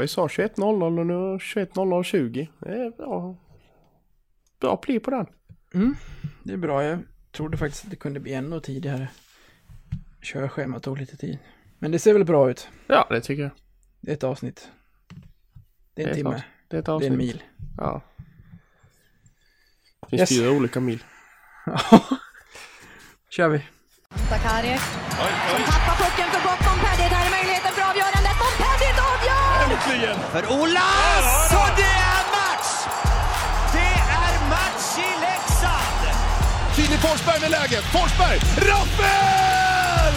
Vi sa 21.00 och nu 21.00.20. Det är bra. Bra pli på den. Mm, det är bra. Jag trodde faktiskt att det kunde bli ännu tidigare. Körschemat tog lite tid. Men det ser väl bra ut. Ja, det tycker jag. Det är ett avsnitt. Det är en Det är timme. avsnitt. Det är ett Det är avsnitt. en mil. Ja. Det finns Yes. fyra olika mil. kör vi. Sakari som tappar pucken för gott. Avgör! För Olas! Och det är match! Det är match i Leksand! Filip Forsberg med läget. Forsberg! Rappel!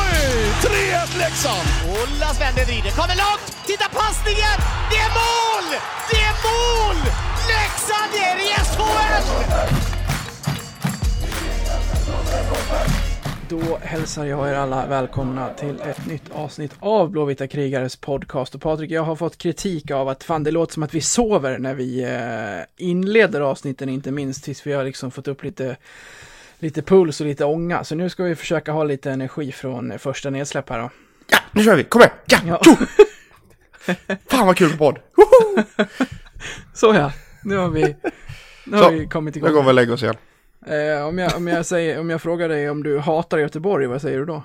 Oj! 3-1 Leksand! Olas vänder, vrider, kommer långt! Titta passningen! Det är mål! Det är mål! Leksand är i SHL! Då hälsar jag er alla välkomna till ett nytt avsnitt av Blåvita krigares podcast. Och Patrik, jag har fått kritik av att fan, det låter som att vi sover när vi eh, inleder avsnitten, inte minst tills vi har liksom fått upp lite, lite puls och lite ånga. Så nu ska vi försöka ha lite energi från första nedsläpp här då. Ja, nu kör vi! Kom igen! Ja! Ja. Fan vad kul på podd! Så ja, nu har vi, nu Så, har vi kommit Nu går vi igång. och lägger oss igen. Eh, om, jag, om, jag säger, om jag frågar dig om du hatar Göteborg, vad säger du då?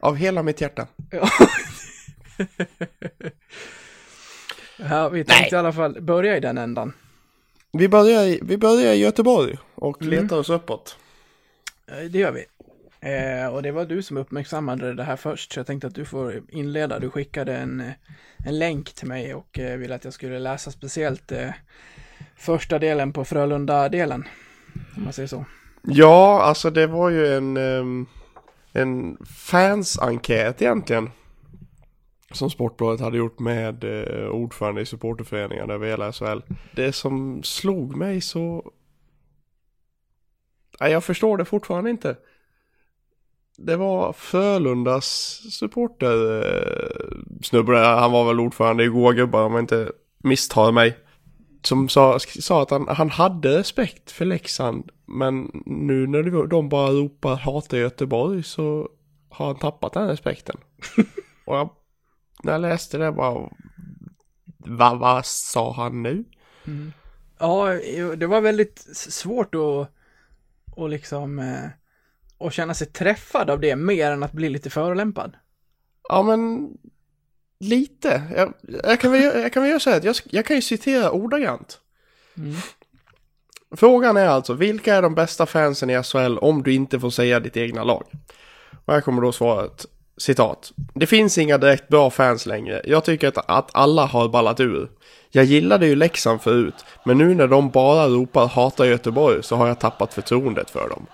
Av hela mitt hjärta. Ja. vi tänkte i alla fall börja i den ändan. Vi börjar, i- vi börjar i Göteborg och Mm. letar oss uppåt. Eh, Det gör vi. Eh, och det var du som uppmärksammade det här först, så jag tänkte att du får inleda. Du skickade en, en länk till mig och eh, ville att jag skulle läsa speciellt eh, första delen på Frölunda-delen. Om man säger så. Ja, alltså det var ju en, ehm, en fans-enkät egentligen. Som Sportbladet hade gjort med eh, ordförande i supporterföreningen över hela SHL. Det som slog mig så... Nej, jag förstår det fortfarande inte. Det var Frölundas supporter snubbe. Han var väl ordförande igår gubbar om jag inte misstar mig. Som sa, sa att han, han hade respekt för Leksand. Men nu när de bara ropar hata Göteborg så har han tappat den respekten. Och jag, när jag läste det bara... Vad vad sa han nu? Ja, jo, det var väldigt svårt att, att liksom, eh, att känna sig träffad av det, mer än att bli lite förolämpad. Ja men... Lite. Jag, jag, kan, väl, jag kan väl göra så här att jag, jag kan ju citera ordagrant. Mm. Frågan är alltså, vilka är de bästa fansen i SHL om du inte får säga ditt egna lag? Och här kommer då svaret, citat. Det finns inga direkt bra fans längre. Jag tycker att, att alla har ballat ur. Jag gillade ju Leksand förut, men nu när de bara ropar hata Göteborg så har jag tappat förtroendet för dem.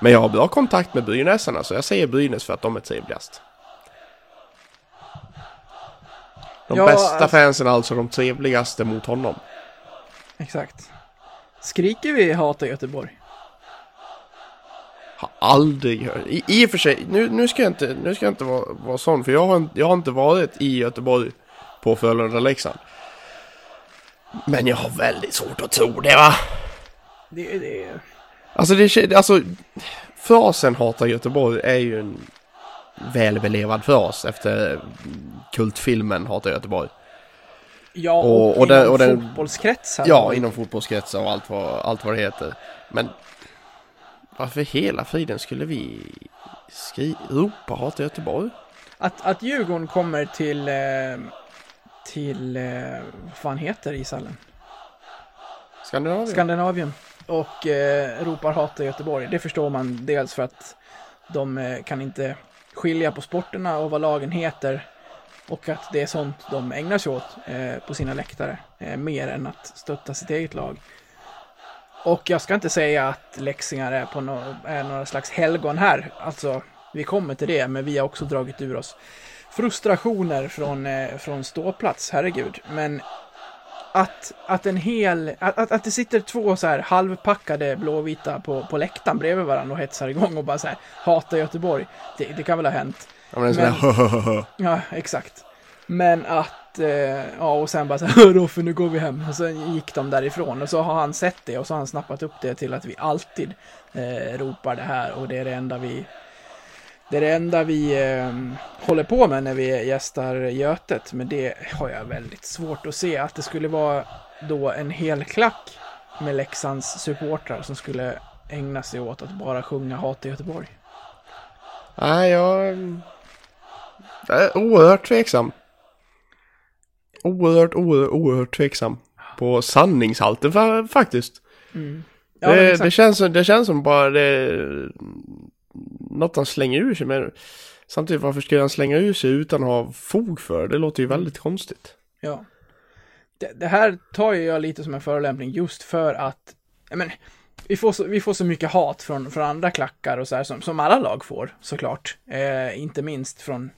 Men jag har bra kontakt med Brynäsarna så jag säger Brynäs för att de är trevligast. De Ja, bästa alltså- fansen är alltså de trevligaste mot honom. Exakt. Skriker vi hata Göteborg? Har aldrig hört. I, I och för sig, nu, nu ska jag inte, nu ska jag inte vara, vara sån för jag har, jag har inte varit i Göteborg på Frölunda-Leksand. Men jag har väldigt svårt att tro det va? Det, det, Alltså det alltså frasen hata Göteborg är ju en välbelevad fras efter kultfilmen Hata Göteborg. ja, Och- och, och inom och den- fotbollskretsar. Ja, inom fotbollskretsar och allt vad, allt vad det heter. Men varför hela friden skulle vi skri- ropa hata Göteborg? Att, att Djurgården kommer till, eh, till, eh, vad fan heter ishallen? Skandinavien? Skandinavien. Och eh, ropar hata Göteborg. Det förstår man dels för att de eh, kan inte skilja på sporterna och vad lagen heter. Och att det är sånt de ägnar sig åt eh, på sina läktare. Eh, mer än att stötta sitt eget lag. Och jag ska inte säga att läxingar är, på no är några slags helgon här. Alltså, vi kommer till det, men vi har också dragit ur oss frustrationer från, eh, från ståplats, herregud. Men att, att en hel, att, att, det sitter två så här halvpackade blåvita på, på läktaren bredvid varandra och hetsar igång och bara så här hatar Göteborg. Det, det kan väl ha hänt. Ja, men en sån där Ja, exakt. Men att, eh, ja och sen bara så här, Roffe nu går vi hem. Och sen gick de därifrån och så har han sett det och så har han snappat upp det till att vi alltid eh, ropar det här och det är det enda vi, Det är det enda vi eh, håller på med när vi gästar Götet, men det har jag väldigt svårt att se att det skulle vara då en hel klack med Leksands supportrar som skulle ägna sig åt att bara sjunga hat i Göteborg. Nej, jag... jag är oerhört tveksam. Oerhört, oerhört, oerhört tveksam. På sanningshalten fa- faktiskt. Ja, men det, det, känns, det känns som bara det... Något han slänger ur sig men Samtidigt varför skulle han slänga ur sig utan att ha fog för det? Det låter ju väldigt konstigt. Ja. Det, det här tar ju jag lite som en förolämpning just för att, men, vi får så, vi får så mycket hat från, från andra klackar och så här som, som alla lag får såklart. Eh, inte minst från,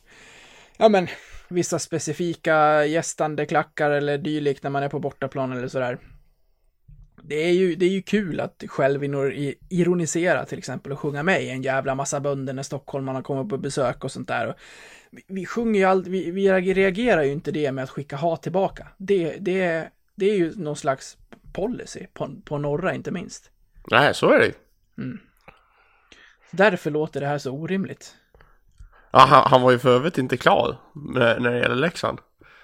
ja men, vissa specifika gästande klackar eller dylikt när man är på bortaplan eller sådär. Det är ju, det är ju kul att själv ironisera till exempel och sjunga med i en jävla massa bönder när stockholmarna kommer på besök och sånt där. Och vi, vi sjunger ju aldrig, vi, vi reagerar ju inte det med att skicka hat tillbaka. Det, det, det är ju någon slags policy, på, på norra inte minst. Nej, så är det Därför låter det här så orimligt. ja, han, han var ju för övrigt inte klar med, när det gäller Leksand.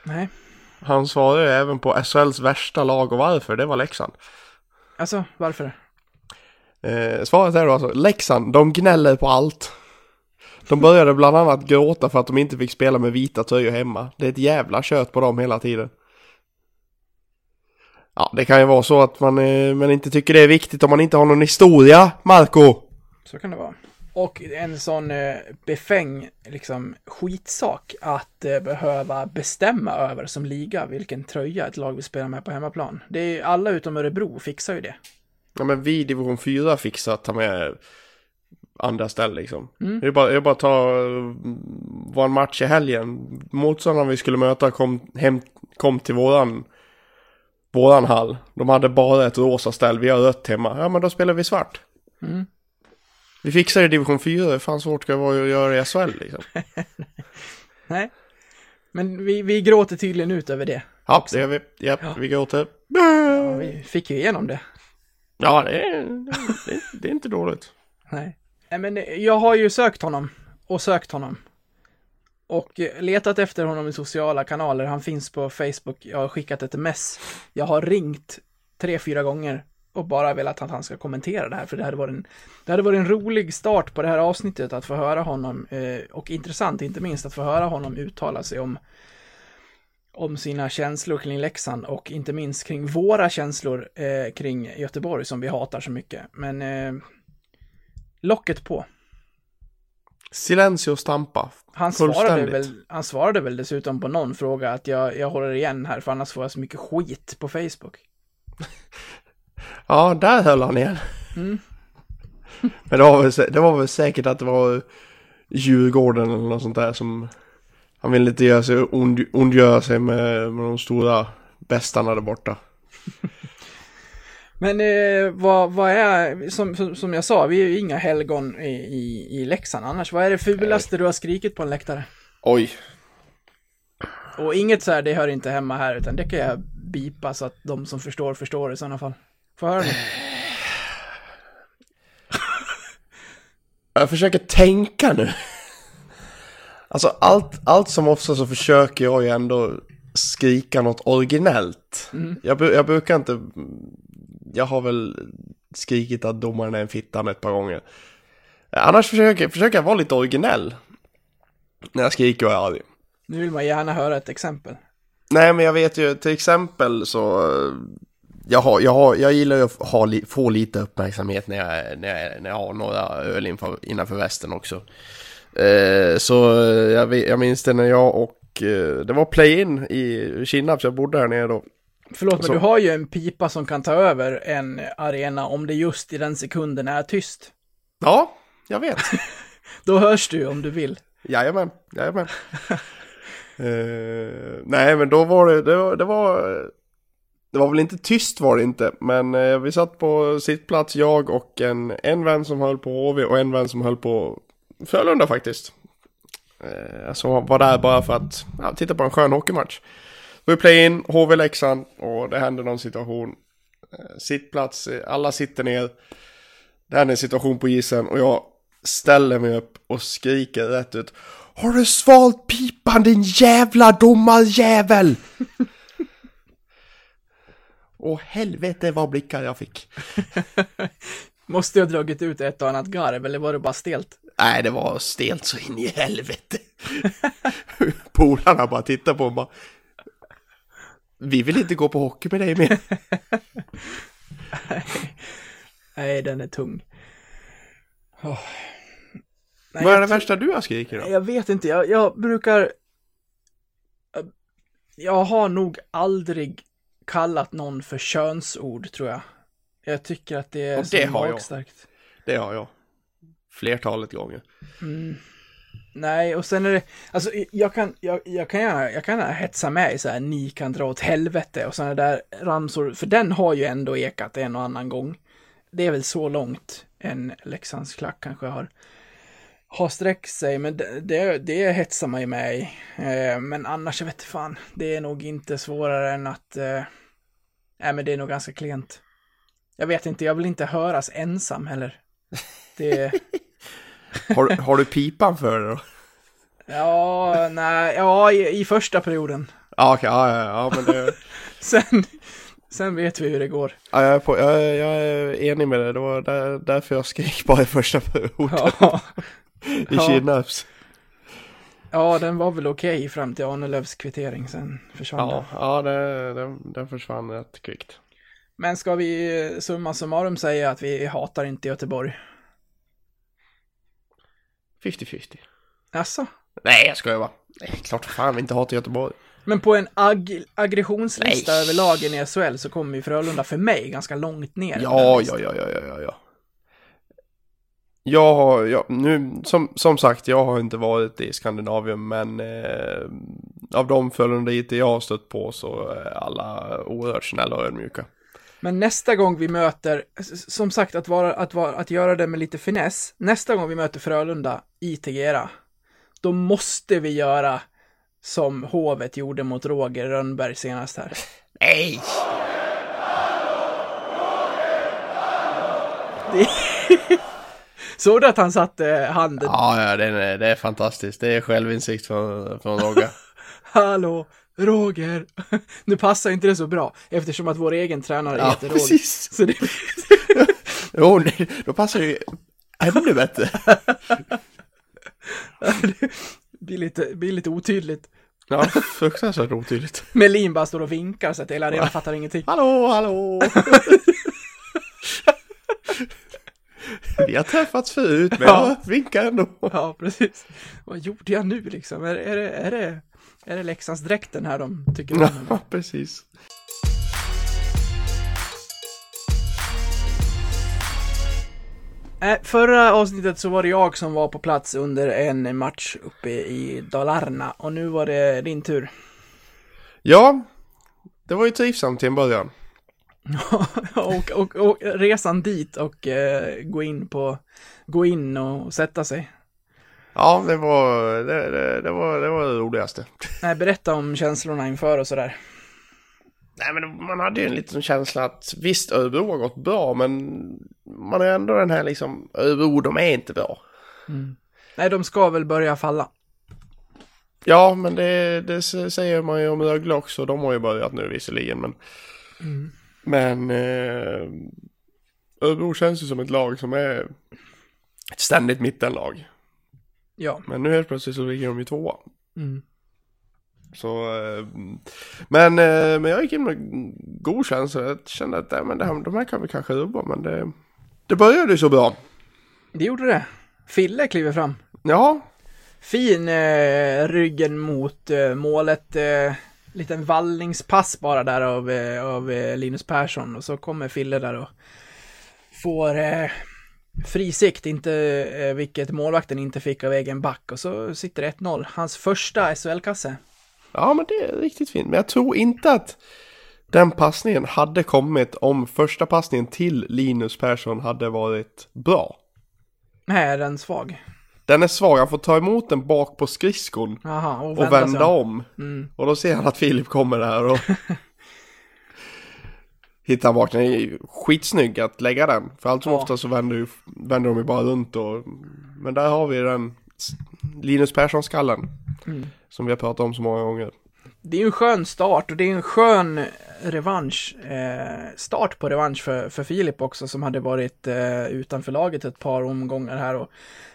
Nej, Han svarade ju även på SHLs värsta lag och varför, det var Leksand. Alltså varför? Eh, svaret är då alltså, Leksand, de gnäller på allt. De började bland annat gråta för att de inte fick spela med vita tröjor hemma. Det är ett jävla kött på dem hela tiden. Ja, det kan ju vara så att man, eh, man inte tycker det är viktigt om man inte har någon historia, Marco. Så kan det vara. Och en sån eh, befäng, liksom skitsak att eh, behöva bestämma över som liga vilken tröja ett lag vill spela med på hemmaplan. Det är alla utom Örebro fixar ju det. Ja men vi i division 4 fixar att ta med andra ställen liksom. Mm. Det är bara, det är bara att ta eh, vår match i helgen. Motståndaren vi skulle möta kom, hem, kom till våran, våran hall. De hade bara ett rosa ställ, vi har rött hemma. Ja men då spelar vi svart. Mm. Vi fixar i division 4, hur fan svårt ska det vara att göra i SHL liksom. Nej. Men vi, vi gråter tydligen ut över det. Ja, det gör vi. Ja, vi gråter. Ja, vi fick ju igenom det. Ja, det är, det, det är inte dåligt. Nej. Nej, men jag har ju sökt honom och sökt honom. Och letat efter honom i sociala kanaler. Han finns på Facebook. Jag har skickat ett mess. Jag har ringt tre, fyra gånger och bara velat att han ska kommentera det här. För det hade varit en, det hade varit en rolig start på det här avsnittet att få höra honom. Eh, och intressant inte minst att få höra honom uttala sig om om sina känslor kring Leksand och inte minst kring våra känslor eh, kring Göteborg som vi hatar så mycket. Men eh, locket på. Silencio stampa. Han svarade, väl, han svarade väl dessutom på någon fråga att jag, jag håller igen här för annars får jag så mycket skit på Facebook. Ja, där höll han igen. Mm. Men det var, väl, det var väl säkert att det var Djurgården eller något sånt där som... Han ville inte göra sig ond, ondgöra sig med, med de stora bästarna där borta. Men eh, vad, vad är, som, som, som jag sa, vi är ju inga helgon i, i, i Leksand annars. Vad är det fulaste du har skrikit på en läktare? Oj. Och inget så här, det hör inte hemma här, utan det kan jag bipa så att de som förstår, förstår i sådana fall. Får höra nu. Jag försöker tänka nu. Alltså allt, allt som ofta så försöker jag ju ändå skrika något originellt. Jag, bu- jag brukar inte... Jag har väl skrikit att domaren är en fittan ett par gånger. Annars försöker, försöker jag vara lite originell. När jag skriker och är arg. Nu vill man gärna höra ett exempel. Nej men jag vet ju till exempel så jag, har, jag, har, jag gillar ju att ha, få lite uppmärksamhet när jag, när jag, när jag har några öl inför, innanför västen också. Eh, så eh, jag, jag minns det när jag och eh, det var play-in i Kinnarp jag bodde här nere då. Förlåt, men Så- du har ju en pipa som kan ta över en arena om det just i den sekunden är tyst. Ja, jag vet. Då hörs du om du vill. Jajamän, jajamän. uh, nej men då var det, det var, det var, det var väl inte tyst var det inte, men eh, vi satt på sittplats jag och en, en vän som höll på HV och en vän som höll på Frölunda faktiskt. Eh, som var där bara för att ja, titta på en skön hockeymatch. Vi play in, HV Leksand och det händer någon situation. Eh, sittplats, eh, alla sitter ner. Det händer en situation på isen och jag ställer mig upp och skriker rätt ut. Har du svalt pipan din jävla domarjävel? Åh helvete vad blickar jag fick. Måste jag dragit ut ett och annat garv eller var det bara stelt? Nej, det var stelt så in i helvete. Polarna bara tittar på mig bara. Vi vill inte gå på hockey med dig mer. Nej, den är tung. Åh. Nej, Vad är det värsta du har skrikit då? Jag vet inte, jag, jag brukar... Jag har nog aldrig kallat någon för könsord, tror jag. Jag tycker att det är Och det har jag. magstarkt. Det har jag. Flertalet gånger. Nej, och sen är det, alltså jag kan, jag, jag kan gärna, jag kan gärna hetsa med i så här, ni kan dra åt helvete och sådana där ramsor, för den har ju ändå ekat en och annan gång. Det är väl så långt en Leksandsklack kanske har, har sträckt sig, men det, det, det hetsar man ju med i. Eh, men annars, jag vet fan, det är nog inte svårare än att, eh, nej men det är nog ganska klent. Jag vet inte, jag vill inte höras ensam heller. Det... Har, har du pipan för det då? Ja, nej, ja, i, i första perioden. Ja, okej, ja, ja, ja, men det... Sen, sen vet vi hur det går. Ja, jag, är på, jag, jag är enig med det. Det var där, därför jag skrek bara i första perioden. Ja, I ja. Kinnarps. ja den var väl okej fram till Arnelövs kvittering, sen försvann Ja, den. ja det, den, den försvann rätt kvickt. Men ska vi summa summarum säga att vi hatar inte Göteborg? 50-50. Alltså, Nej, jag skojar bara. Nej, klart fan vi inte hatar Göteborg. Men på en ag aggressionslista Nej. över lagen i SHL så kommer ju Frölunda för mig ganska långt ner. Ja, ja, ja, ja, ja, ja. Jag har, ja, nu, som, som sagt, jag har inte varit i Skandinavien, men eh, av de Frölunditer jag har stött på så är alla oerhört snälla och ödmjuka. Men nästa gång vi möter, som sagt att, vara, att, vara, att göra det med lite finess, nästa gång vi möter Frölunda i Tegera, då måste vi göra som Hovet gjorde mot Roger Rönnberg senast här. Nej! Såg du att han satte handen? Ja, ja, det är, det är fantastiskt. Det är självinsikt från, från Rogga. Hallå, Roger! Nu passar inte det så bra eftersom att vår egen tränare Ja, heter Roger. precis. Så det, Jo, nej, då passar det ju ännu bättre. det blir, lite, blir lite otydligt. Ja, fruktansvärt otydligt. Melin bara står och vinkar så att hela arenan fattar ingenting. Hallå, hallå! Vi har träffats förut, men Ja. jag vinkar ändå. Ja, precis. Vad gjorde jag nu liksom? Är, är, det, är, det, är det Leksandsdräkten här de tycker om? Ja, precis. Äh, förra avsnittet så var det jag som var på plats under en match uppe i Dalarna och nu var det din tur. Ja, det var ju trivsamt till en början. Och, och, och resan dit och eh, gå in på, gå in och sätta sig. Ja, det var det, det, det, var, det var det roligaste. Nej, berätta om känslorna inför och sådär. Nej, men man hade ju en liten känsla att visst, Örebro har gått bra, men man är ändå den här liksom, Örebro, de är inte bra. Nej, de ska väl börja falla. Ja, men det, det säger man ju om Rögle också. De har ju börjat nu visserligen, men... Men... Eh, Örebro känns ju som ett lag som är ett ständigt mittenlag. Ja. Men nu helt plötsligt så ligger de ju tvåa. Mm. Så... Eh, men, eh, men jag gick in med god känsla. Jag kände att nej, men det här, de här kan vi kanske rubba, men det... Det började ju så bra. Det gjorde det. Fille kliver fram. Ja, Fin eh, ryggen mot eh, målet. Liten vallningspass bara där av, eh, av eh, Linus Persson. Och så kommer Fille där och får eh, frisikt, inte, eh, vilket målvakten inte fick av egen back. Och så sitter det 1-0. Hans första SHL-kasse. Ja, men det är riktigt fint. Men jag tror inte att den passningen hade kommit om första passningen till Linus Persson hade varit bra. Nej, är den svag? Den är svag, han får ta emot den bak på skridskon Jaha, och och vända, om. om. Mm. Och då ser han att Filip kommer där och... hitta han bak. Den är skitsnygg att lägga den. För allt som Ja. ofta så vänder, ju, vänder de ju bara runt och... Men där har vi den Linus Persson-skallen. Mm. Som vi har pratat om så många gånger. Det är ju en skön start och det är en skön revansch, eh, start på revansch för, för Filip också som hade varit eh, utanför laget ett par omgångar här och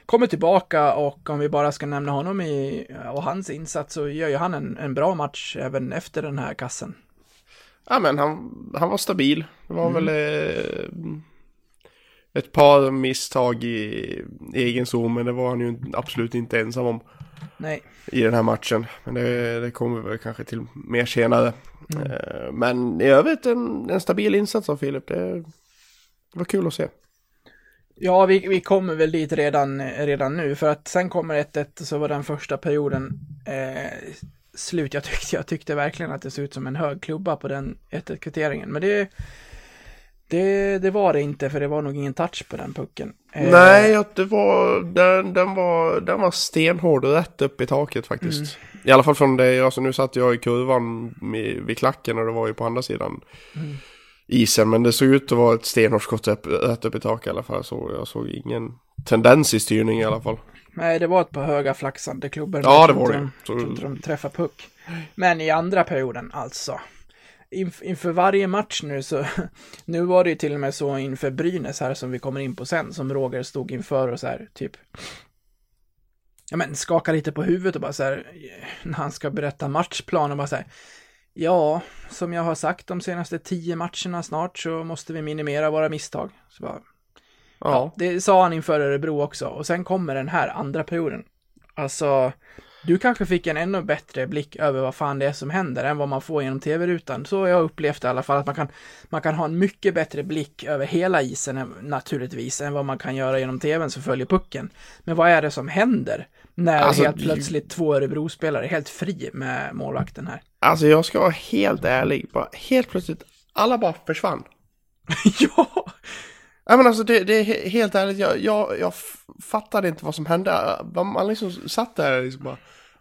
kommer tillbaka och om vi bara ska nämna honom i, och hans insats så gör ju han en, en bra match även efter den här kassen. Ja men han, han var stabil. Det var väl eh, ett par misstag i egen zon men det var han ju absolut inte ensam om Nej, i den här matchen. Men det, det kommer vi väl kanske till mer senare. Eh, men i övrigt en, en stabil insats av Filip. Det, det var kul att se. Ja, vi, vi kommer väl dit redan, redan nu, för att sen kommer 1-1 så var den första perioden eh, slut. Jag tyckte, jag tyckte verkligen att det såg ut som en hög klubba på den 1-1-kvitteringen, men det, det, det var det inte, för det var nog ingen touch på den pucken. Eh, Nej, att det var, den, den, var, den var stenhård och rätt upp i taket faktiskt. I alla fall från det, alltså nu satt jag i kurvan vid, vid klacken och det var ju på andra sidan isen. Men det såg ut att vara ett stenhårt skott upp, rätt upp i taket i alla fall. Så jag såg ingen tendens i styrning i alla fall. Nej, det var ett par höga flaxande klubbor. Ja, det var det. de- Så- de träffar puck. Men i andra perioden, alltså. Inf inför varje match nu så, nu var det ju till och med så inför Brynäs här som vi kommer in på sen, som Roger stod inför och så här, typ. Ja men skaka lite på huvudet och bara så här, när han ska berätta matchplan och bara så här. Ja, som jag har sagt de senaste tio matcherna snart så måste vi minimera våra misstag. Så bara, Ja. det sa han inför Örebro också. Och sen kommer den här andra perioden. Alltså, du kanske fick en ännu bättre blick över vad fan det är som händer än vad man får genom tv-rutan. Så har jag upplevt i alla fall att man kan, man kan ha en mycket bättre blick över hela isen naturligtvis än vad man kan göra genom tvn som följer pucken. Men vad är det som händer när Alltså, helt plötsligt två Örebro-spelare är helt fri med målvakten här? Alltså jag ska vara helt ärlig. Bara helt plötsligt, alla bara försvann. ja! Nej men alltså det, det är he- helt ärligt, jag, jag, jag fattade inte vad som hände. Man liksom satt där liksom bara,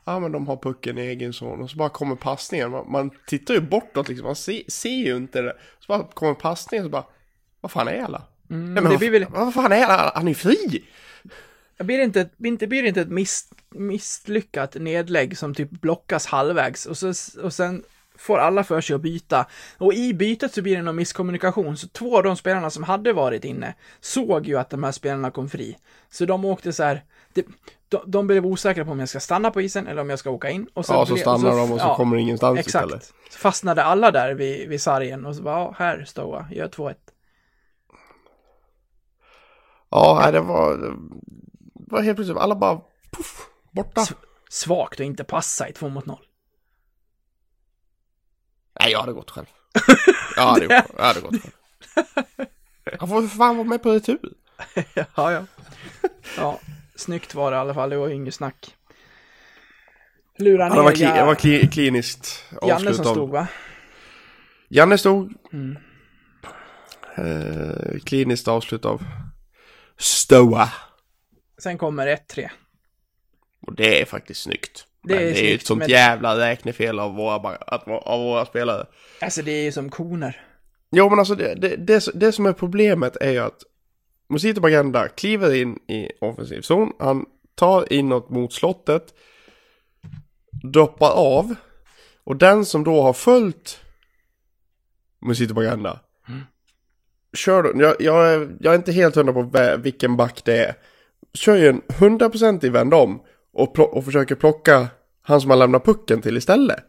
ja men de har pucken i egen zon och så bara kommer passningen. Man, man tittar ju bortåt liksom, man se, ser ju inte det. Så bara kommer passningen så bara, vad fan är alla? Nej, men det vad, väl- fan- vad fan är alla? Han är ju fri! Blir det inte, ett- inte, blir det inte ett miss, misslyckat nedlägg som typ blockas halvvägs och, så, och sen får alla för sig att byta. Och i bytet så blir det någon misskommunikation, så två av de spelarna som hade varit inne såg ju att de här spelarna kom fri. Så de åkte så här, det, de, de blev osäkra på om jag ska stanna på isen eller om jag ska åka in. Och Ja, så ble- stannar de och så kommer ingenstans Exakt. istället. Så fastnade alla där vid, vid sargen och så bara, ja, här Stoa, gör 2-1. Ja, det var, det var helt plötsligt, alla bara, puff, borta. S- Svagt att inte passa i 2 mot 0. Nej, jag hade gått själv. Jag hade, gjort- jag hade gått själv. Han får för fan vara med på retur. Ja, ja. Ja, snyggt var det i alla fall. Det var inget snack. Lura ner det var, kli, det var kli, kliniskt Janne avslut som av- stod va? Janne stod. Mm. Eh, kliniskt avslut av Stoa. Sen kommer 1-3. Och det är faktiskt snyggt. Det Men är det är ju ett sånt men- jävla räknefel av våra, av våra spelare. Alltså det är ju som koner. Jo men alltså det, det, det, det som är problemet är ju att Musito Baganda kliver in i offensiv zon. Han tar inåt mot slottet. Droppar av. Och den som då har följt Musito Baganda. Kör då, jag, jag, är, jag är inte helt hundra på vilken back det är. Kör ju en 100% i vänd om. Och, och försöker plocka han som har lämnat pucken till istället.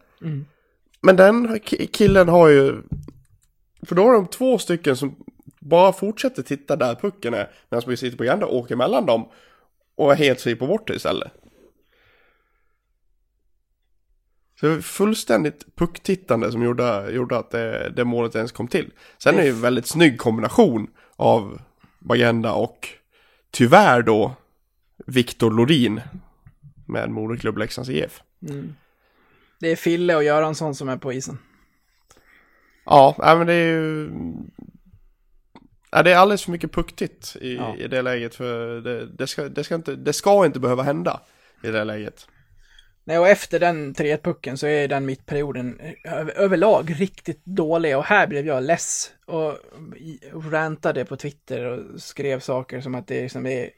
Men den ki- killen har ju för då har de två stycken som bara fortsätter titta där pucken är. Medan vi sitter på Ganda och åker mellan dem. Och är helt fri på bortre istället. Så fullständigt pucktittande som gjorde, gjorde att det, det målet ens kom till. Sen är det ju en väldigt snygg kombination av Bagenda och tyvärr då Viktor Lorin med moderklubb Leksands IF. Det är Fille och Göransson som är på isen. Ja, men det är ju... Ja, det är alldeles för mycket pucktitt i, Ja. i det läget för det, det, ska, det, ska inte, det ska inte behöva hända i det läget. Nej, och efter den 3-1-pucken så är den mittperioden överlag riktigt dålig och här blev jag less och rantade på Twitter och skrev saker som att det liksom är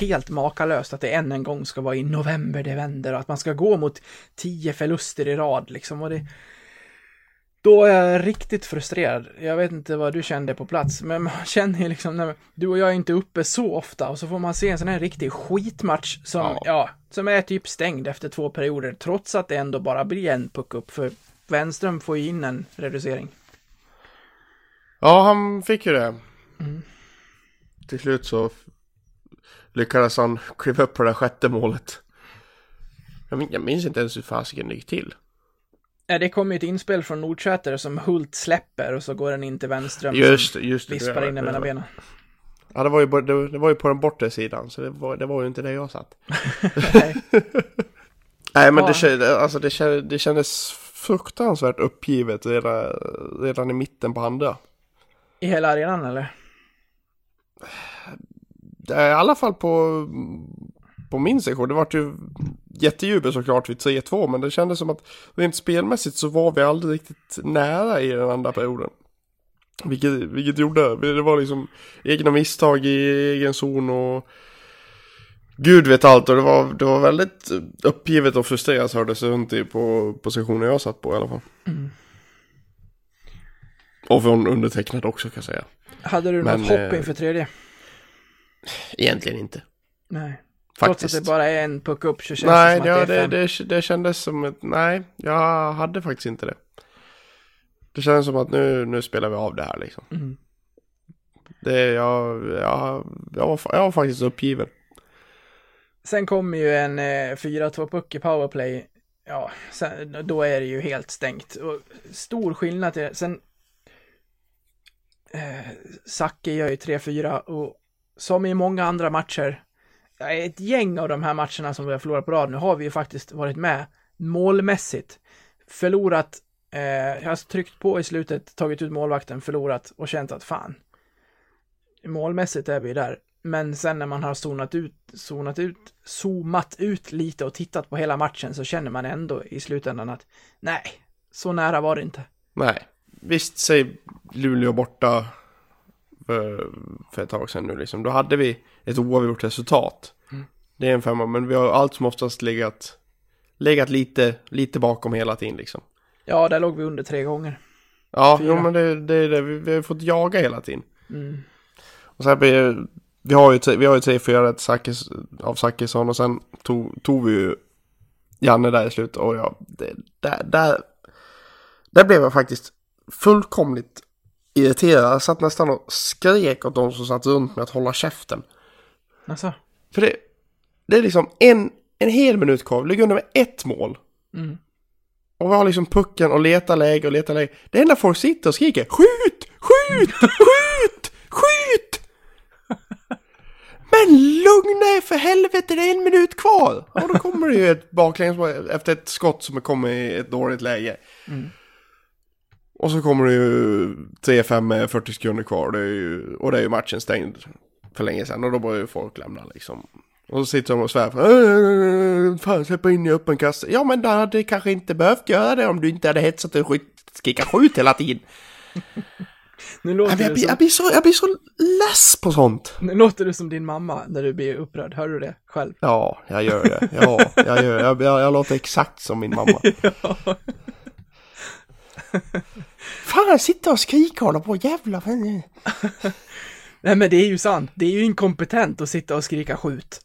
helt makalöst att det än en gång ska vara i november det vänder och att man ska gå mot tio förluster i rad liksom och det då är jag riktigt frustrerad. Jag vet inte vad du kände på plats, men man känner ju liksom, när du och jag är inte uppe så ofta och så får man se en sån här riktig skitmatch som, ja. Ja. som är typ stängd efter två perioder, trots att det ändå bara blir en puck upp, för Wenström får ju in en reducering. Ja, han fick ju det. Mm. Till slut så lyckades han kliva upp på det sjätte målet. Jag, min, jag minns inte ens hur fasiken det gick till. Det kommer ju ett inspel från Nordsäter som Hult släpper och så går den in till Wenström Just som det, just det. vispar det, in den mellan benen. Ja, det var, ju, det, det var ju på den bortre sidan, så det var, det var ju inte där jag satt. Nej. Nej, men Ja. det, alltså, det, kändes, det kändes fruktansvärt uppgivet redan, redan i mitten på andra. I hela arenan eller? I alla fall på, på min sektion. Det var ju jättejubel såklart vid 3-2, men det kändes som att rent spelmässigt så var vi aldrig riktigt nära i den andra perioden. Vilket, vilket gjorde, det var liksom egna misstag i egen zon och Gud vet allt och det var, det var väldigt uppgivet och frustrerat hördes det runt i på positionen jag satt på i alla fall. Och från undertecknad också kan jag säga. Hade du Men, något hopp eh, inför tredje? Egentligen inte. Nej. Trots Faktiskt. att det bara är en puck upp så känns Nej, det som ja, att det är det, fem. det, det kändes som ett, nej, jag hade faktiskt inte det. Det kändes som att nu, nu spelar vi av det här liksom. Mm. Det, jag, jag, jag, var, jag var faktiskt uppgiven. Sen kommer ju en eh, 4-2 puck i powerplay. Ja, sen, då är det ju helt stängt. Och stor skillnad till Sen eh, Zacke gör ju 3-4 och som i många andra matcher, ja, ett gäng av de här matcherna som vi har förlorat på rad, nu har vi ju faktiskt varit med målmässigt. Förlorat, eh, jag har tryckt på i slutet, tagit ut målvakten, förlorat och känt att fan, målmässigt är vi där. Men sen när man har zonat ut, zonat ut, zoomat ut lite och tittat på hela matchen så känner man ändå i slutändan att nej, så nära var det inte. Nej, visst säg Luleå borta för, för ett tag sedan nu liksom. Då hade vi ett oavgjort resultat. Det är en femma, men vi har allt som oftast legat, legat lite, lite bakom hela tiden liksom. Ja, där låg vi under tre gånger. Ja, Fyra. jo, men det, det är det. Vi, vi har fått jaga hela tiden. Mm. Och sen blir vi har ju, vi har ju tre, fyra rätt Zackis, av Zackisson och sen tog, tog vi ju Janne där i slutet och ja, det, där, där, där blev jag faktiskt fullkomligt irriterad. Jag satt nästan och skrek åt de som satt runt med att hålla käften. Alltså, För det, det är liksom en, en hel minut kvar, vi ligger under med ett mål. mm. Och vi har liksom pucken och letar läge och letar läge. Det enda folk sitter och skriker Skjut! Skjut! Skjut! Skjut! Men lugna er för helvete, det är en minut kvar! Och då kommer det ju ett baklängesmål efter ett skott som kommer i ett dåligt läge. Och så kommer det ju 3-5 med 40 sekunder kvar. Det ju, och det är ju matchen stängd för länge sedan. Och då börjar ju folk lämna liksom. Och så sitter de och svär. "Äh, Fan, släppa in i öppen kasse. Ja, men du hade kanske inte behövt göra det om du inte hade hetsat och skrika skjut hela tiden. nu, låter Jag, blir- som, jag, blir så, jag blir så less på sånt. nu låter du som din mamma när du blir upprörd. Hör du det själv? Ja, jag gör det. Ja, jag gör det. Jag, jag, jag låter exakt som min mamma. Fan, sitta och skrika och hålla på. Jävla. Nej, men det är ju sant. Det är ju inkompetent att sitta och skrika skjut.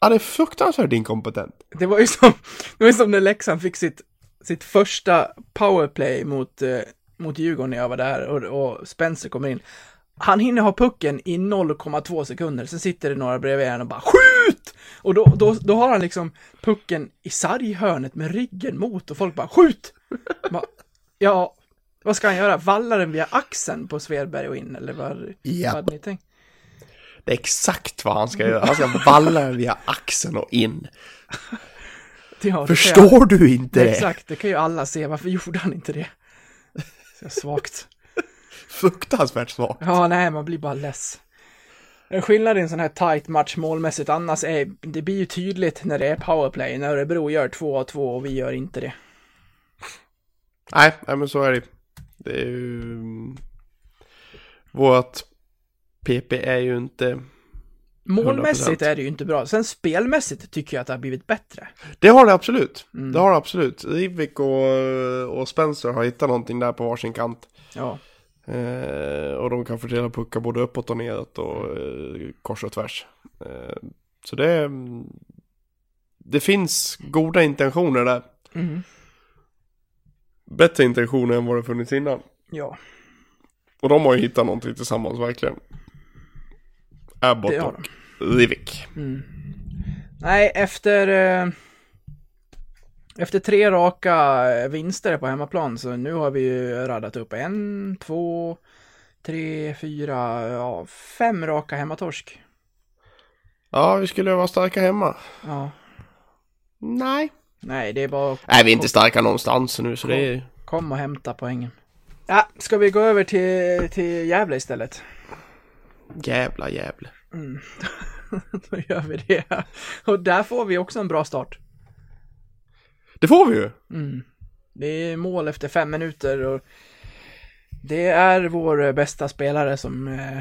Ja, det är fruktansvärt inkompetent. Det var ju som, det var ju som när Leksand fick sitt, sitt första powerplay mot, eh, mot Djurgården när jag var där och, och Spencer kommer in. Han hinner ha pucken i 0,2 sekunder, sen sitter det några bredvid honom och bara skjut! Och då, då, då har han liksom pucken i sarghörnet med ryggen mot och folk bara skjut! Bara, ja, vad ska han göra? Valla den via axeln på Svedberg och in eller vad, Japp. vad hade ni tänkt? Det är exakt vad han ska göra. Han ska valla den via axeln och in. Ja, kan jag- Förstår du inte det? Exakt, det kan ju alla se. Varför gjorde han inte det? Så svagt. Fruktansvärt svagt. Ja, nej, man blir bara less. En skillnad i en sån här tight match målmässigt annars är, det blir ju tydligt när det är powerplay, när Örebro gör 2 av 2 och vi gör inte det. Nej, nej men så är det. Det är ju... Vårt PP är ju inte... Målmässigt 100%. är det ju inte bra. Sen spelmässigt tycker jag att det har blivit bättre. Det har det absolut. Mm. Det har det absolut. Rivik och, och Spencer har hittat någonting där på varsin kant. Ja. Eh, och de kan fördela puckar både uppåt och neråt och eh, kors och tvärs. Eh, så det är... Det finns goda intentioner där. Mm. Bättre intentioner än vad det funnits innan. Ja, Och de har ju hittat någonting tillsammans verkligen. Abbott och Rivik. Mm. Nej, efter... Eh, efter tre raka vinster på hemmaplan så nu har vi ju radat upp en, två, tre, fyra, ja, fem raka hemmatorsk. Ja, vi skulle vara starka hemma. Ja. Nej. Nej, det är bara Nej, vi är inte starka någonstans nu så det är... kom och hämta poängen. Ja, ska vi gå över till, till Gävle istället? Jävla Gävle. Då gör vi det. Och där får vi också en bra start. Det får vi ju. Mm. Det är mål efter fem minuter och det är vår bästa spelare som, eh,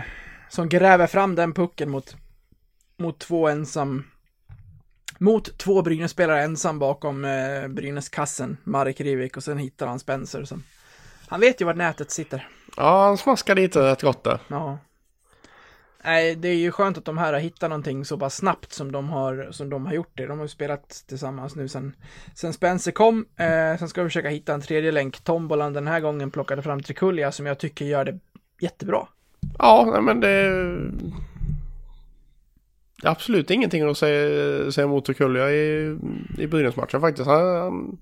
som gräver fram den pucken mot, mot två ensam mot två Brynäs-spelare ensam bakom eh, Brynäs-kassen, Marek Rivik, och sen hittar han Spencer som han vet ju var nätet sitter. Ja, han smaskar dit rätt gott där. Ja. Nej, det är ju skönt att de här har hittat någonting så pass snabbt som de har, som de har gjort det. De har ju spelat tillsammans nu sen, sen Spencer kom. Eh, sen ska vi försöka hitta en tredje länk. Tombolan den här gången plockade fram Trikulja som jag tycker gör det jättebra. Ja, men det... Absolut ingenting att säga, säga emot Tukulja i, i Brynäs-matchen faktiskt. Han,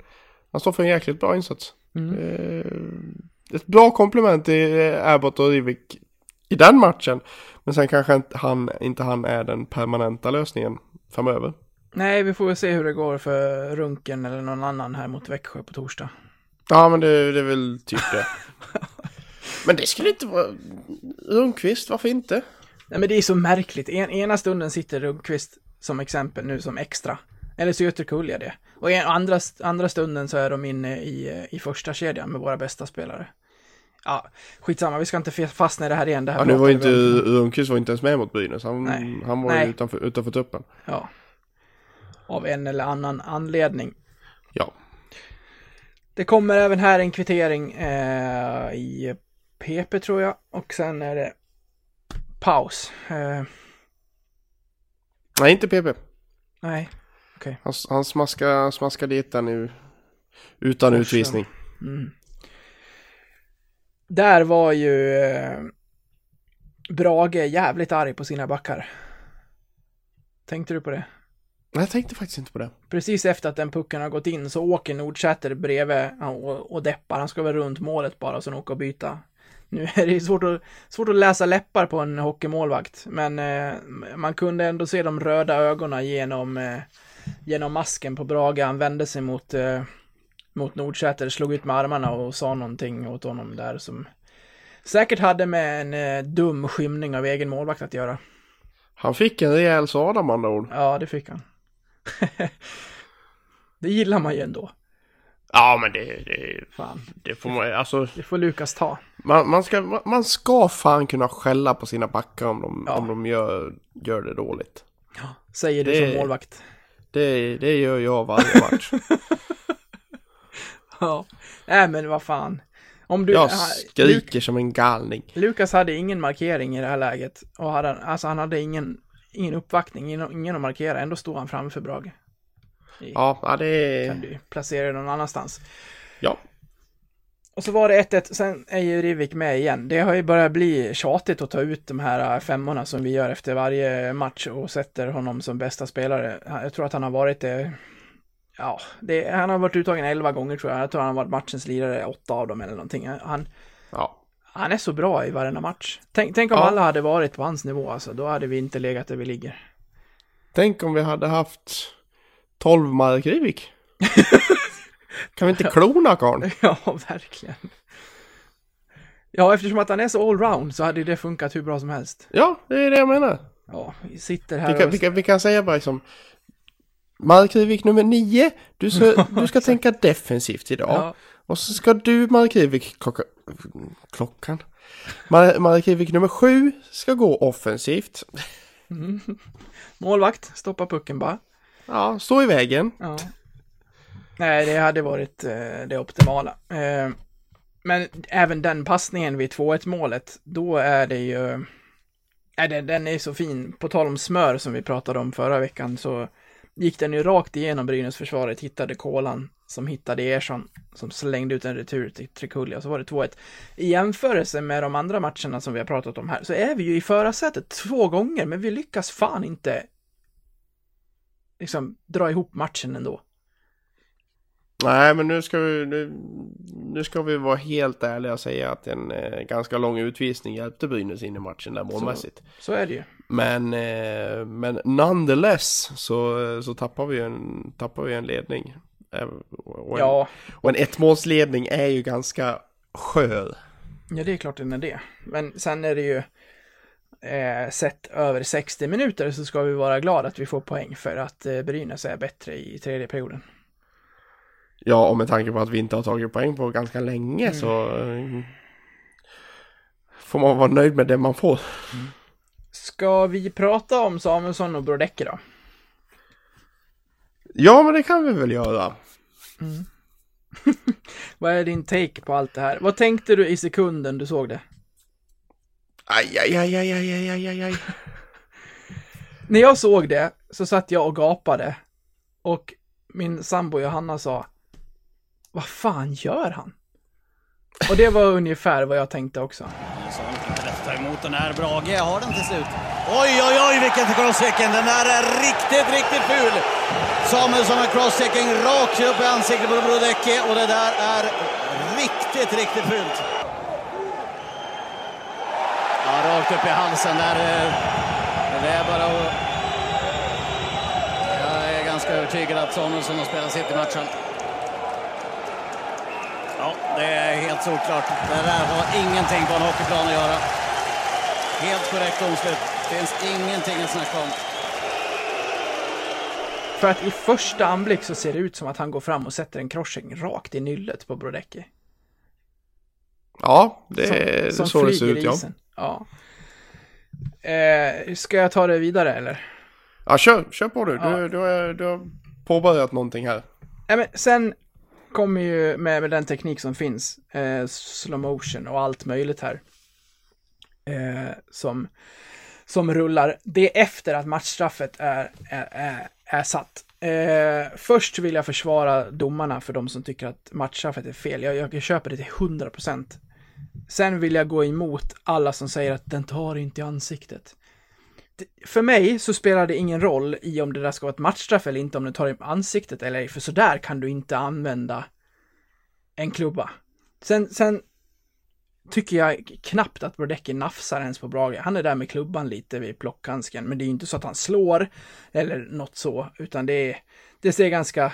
han, står för en jäkligt bra insats. Eh, ett bra komplement till eh, Abbott och Rivik i den matchen. Men sen kanske inte han, inte han är den permanenta lösningen framöver. Nej, vi får väl se hur det går för Runken eller någon annan här mot Växjö på torsdag. Ja, men det, det är väl typ det. men det skulle inte vara... Rundqvist, varför inte? Nej, men det är så märkligt. En, ena stunden sitter Rundqvist som exempel nu som extra. Eller så gör Trikulja det. Och en, andra, andra stunden så är de inne i, i första kedjan med våra bästa spelare. Ja, skitsamma, vi ska inte fastna i det här igen. Det här Ja, nu var inte. Rundqvist var inte ens med mot Brynäs. Han, Nej. han var Nej. ju utanför, utanför tuppen. Ja. Av en eller annan anledning. Ja. Det kommer även här en kvittering eh, i PP tror jag. Och sen är det paus. Eh, Nej, inte PP. nej. Han, han smaskar, smaskar dit den nu. Utan Korsen. utvisning. Mm. Där var ju eh, Brage jävligt arg på sina backar. Tänkte du på det? Nej, jag tänkte faktiskt inte på det. Precis efter att den pucken har gått in så åker Nordsäter bredvid och, och deppar. Han ska väl runt målet bara och sen åka och byta. Nu är det svårt att, svårt att läsa läppar på en hockeymålvakt, men eh, man kunde ändå se de röda ögonen genom, eh, genom masken på Brage. Han vände sig mot, eh, mot Nordsäter, slog ut med armarna och sa någonting åt honom där som säkert hade med en eh, dum skymning av egen målvakt att göra. Han fick en rejäl sada med andra ord. Ja, det fick han. det gillar man ju ändå. Ja, men det, det, Fan, det får man, alltså. det får Lukas ta. Man, man, ska, man- ska fan kunna skälla på sina backar om de, Ja. om de gör, gör det dåligt. Säger du Det- som målvakt. Det, det gör jag varje match. Ja. Nej men vad fan. Om du... jag skriker som en galning. Luk- Lukas hade ingen markering i det här läget. Och hade, alltså han hade ingen, ingen uppvaktning, ingen, ingen att markera. Ändå stod han framför Brage. Ja, ja det Kan du placera det någon annanstans. Ja. Och så var det 1-1, sen är ju Rivik med igen. Det har ju börjat bli tjatigt att ta ut de här äh, femmorna som vi gör efter varje match och sätter honom som bästa spelare. Jag tror att han har varit det, ja, det, han har varit uttagen 11 gånger tror jag. Jag tror han har varit matchens lirare, åtta av dem eller någonting. Han, Ja. han är så bra i varenda match. Tänk, tänk om Ja. alla hade varit på hans nivå alltså, då hade vi inte legat där vi ligger. Tänk om vi hade haft 12 Mark Rivik. kan vi inte klona karln? Ja, verkligen. Ja, eftersom att han är så allround så hade det funkat hur bra som helst. Ja, det är det jag menar. Ja, vi sitter här Vi kan, och... vi, kan, vi kan säga bara liksom Mark Rivik nummer nio, du ska, du ska tänka defensivt idag. Ja, Och så ska du Mark Rivik klocka, klockan. Mar- Mark Rivik nummer sju ska gå offensivt. målvakt, stoppa pucken bara. Ja, stå i vägen. Ja. Nej, det hade varit eh, det optimala. Eh, men även den passningen vid 2-1 målet, då är det ju... Nej, den, den är så fin. På tal om smör som vi pratade om förra veckan så gick den ju rakt igenom Brynäs-försvaret, hittade Kolan som hittade Ersson som slängde ut en retur till Trikulja, så var det 2-1. I jämförelse med de andra matcherna som vi har pratat om här så är vi ju i förarsätet två gånger, men vi lyckas fan inte liksom dra ihop matchen ändå. Nej, men nu ska vi, nu, nu ska vi vara helt ärliga och säga att en eh, ganska lång utvisning hjälpte Brynäs in i matchen där målmässigt. Så är det ju. Men, eh, men nonetheless så, så tappar vi en, tappar vi en ledning. Eh, Och en, Ja, och en ettmålsledning är ju ganska skör. ja, det är klart den är det. Men sen är det ju eh, sett över 60 minuter så ska vi vara glada att vi får poäng för att eh, Brynäs är bättre i tredje perioden. Ja, och med tanke på att vi inte har tagit poäng på ganska länge så eh, får man vara nöjd med det man får. Ska vi prata om Samuelsson och Brodecki då? Ja, men det kan vi väl göra. Vad är din take på allt det här? Vad tänkte du i sekunden du såg det? Aj, aj, aj, aj, aj, aj, aj, aj. När jag såg det så satt jag och gapade och min sambo Johanna sa Vad fan gör han? Och det var ungefär vad jag tänkte också. Så inte rätta emot den här. Brage har den till slut. Oj, oj, oj, vilken crosschecking! Den där är riktigt, riktigt ful! Samuelsson har crosschecking rakt upp i ansiktet på Brodecki och det där är riktigt, riktigt fult. Ja, rakt upp i halsen där. eh, Det är bara att... Jag är ganska övertygad att Samuelsson har spelat sitt i matchen. Ja, det är helt solklart. Det där har ingenting på en hockeyplan att göra. Helt korrekt domslut. Finns ingenting att snacka om. För att i första anblick så ser det ut som att han går fram och sätter en crosscheck rakt i nyllet på Brodecki. Ja, det är som så det ser ut ja. isen. Ja. Eh, ska jag ta det vidare eller? Ja, kör, kör på du. Du, Ja. du, har, du har påbörjat någonting här. Nej, men sen kommer ju med, med den teknik som finns, eh, slow motion och allt möjligt här, eh, som, som rullar. Det är efter att matchstraffet är, är, är, är satt. Eh, först vill jag försvara domarna för de som tycker att matchstraffet är fel. Jag, jag köper det till 100%. Sen vill jag gå emot alla som säger att den tar inte i ansiktet. För mig så spelar det ingen roll i om det där ska vara ett matchstraff eller inte, om den tar i ansiktet eller ej, för sådär kan du inte använda en klubba. Sen, sen tycker jag knappt att Brodecki nafsar ens på Brage. Han är där med klubban lite vid plockhandsken, men det är ju inte så att han slår eller något så, utan det, är, det ser ganska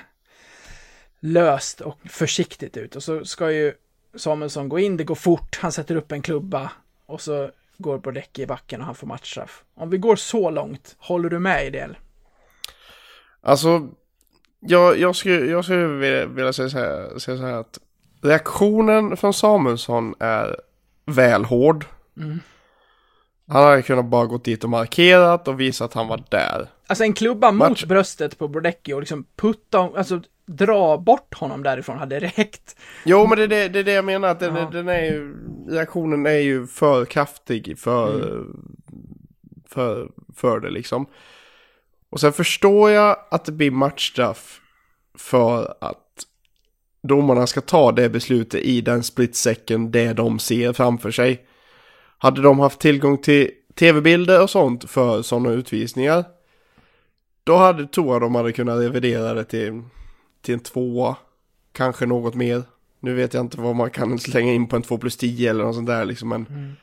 löst och försiktigt ut. Och så ska ju Samuelsson gå in, det går fort, han sätter upp en klubba och så går Brodecki i backen och han får matchstraff. Om vi går så långt, håller du med i det? Alltså, jag, jag skulle, jag skulle vilja, vilja säga, så här, säga så här att reaktionen från Samuelsson är väl hård. Mm. Han hade kunnat bara gått dit och markerat och visa att han var där. Alltså en klubba mot Match- bröstet på Brodecki och liksom putta, alltså dra bort honom därifrån hade räckt. Jo, men det är det, det, är det jag menar. Att den, Ja. den är ju, reaktionen är ju för kraftig för, Mm. för, för det liksom. Och sen förstår jag att det blir matchstraff för att domarna ska ta det beslutet i den splitsäcken det de ser framför sig. Hade de haft tillgång till tv-bilder och sånt för sådana utvisningar, då hade tror jag de hade kunnat revidera det till, till en tvåa, kanske något mer. Nu vet jag inte vad man kan slänga in på en 2 plus 10 eller något sånt där liksom, men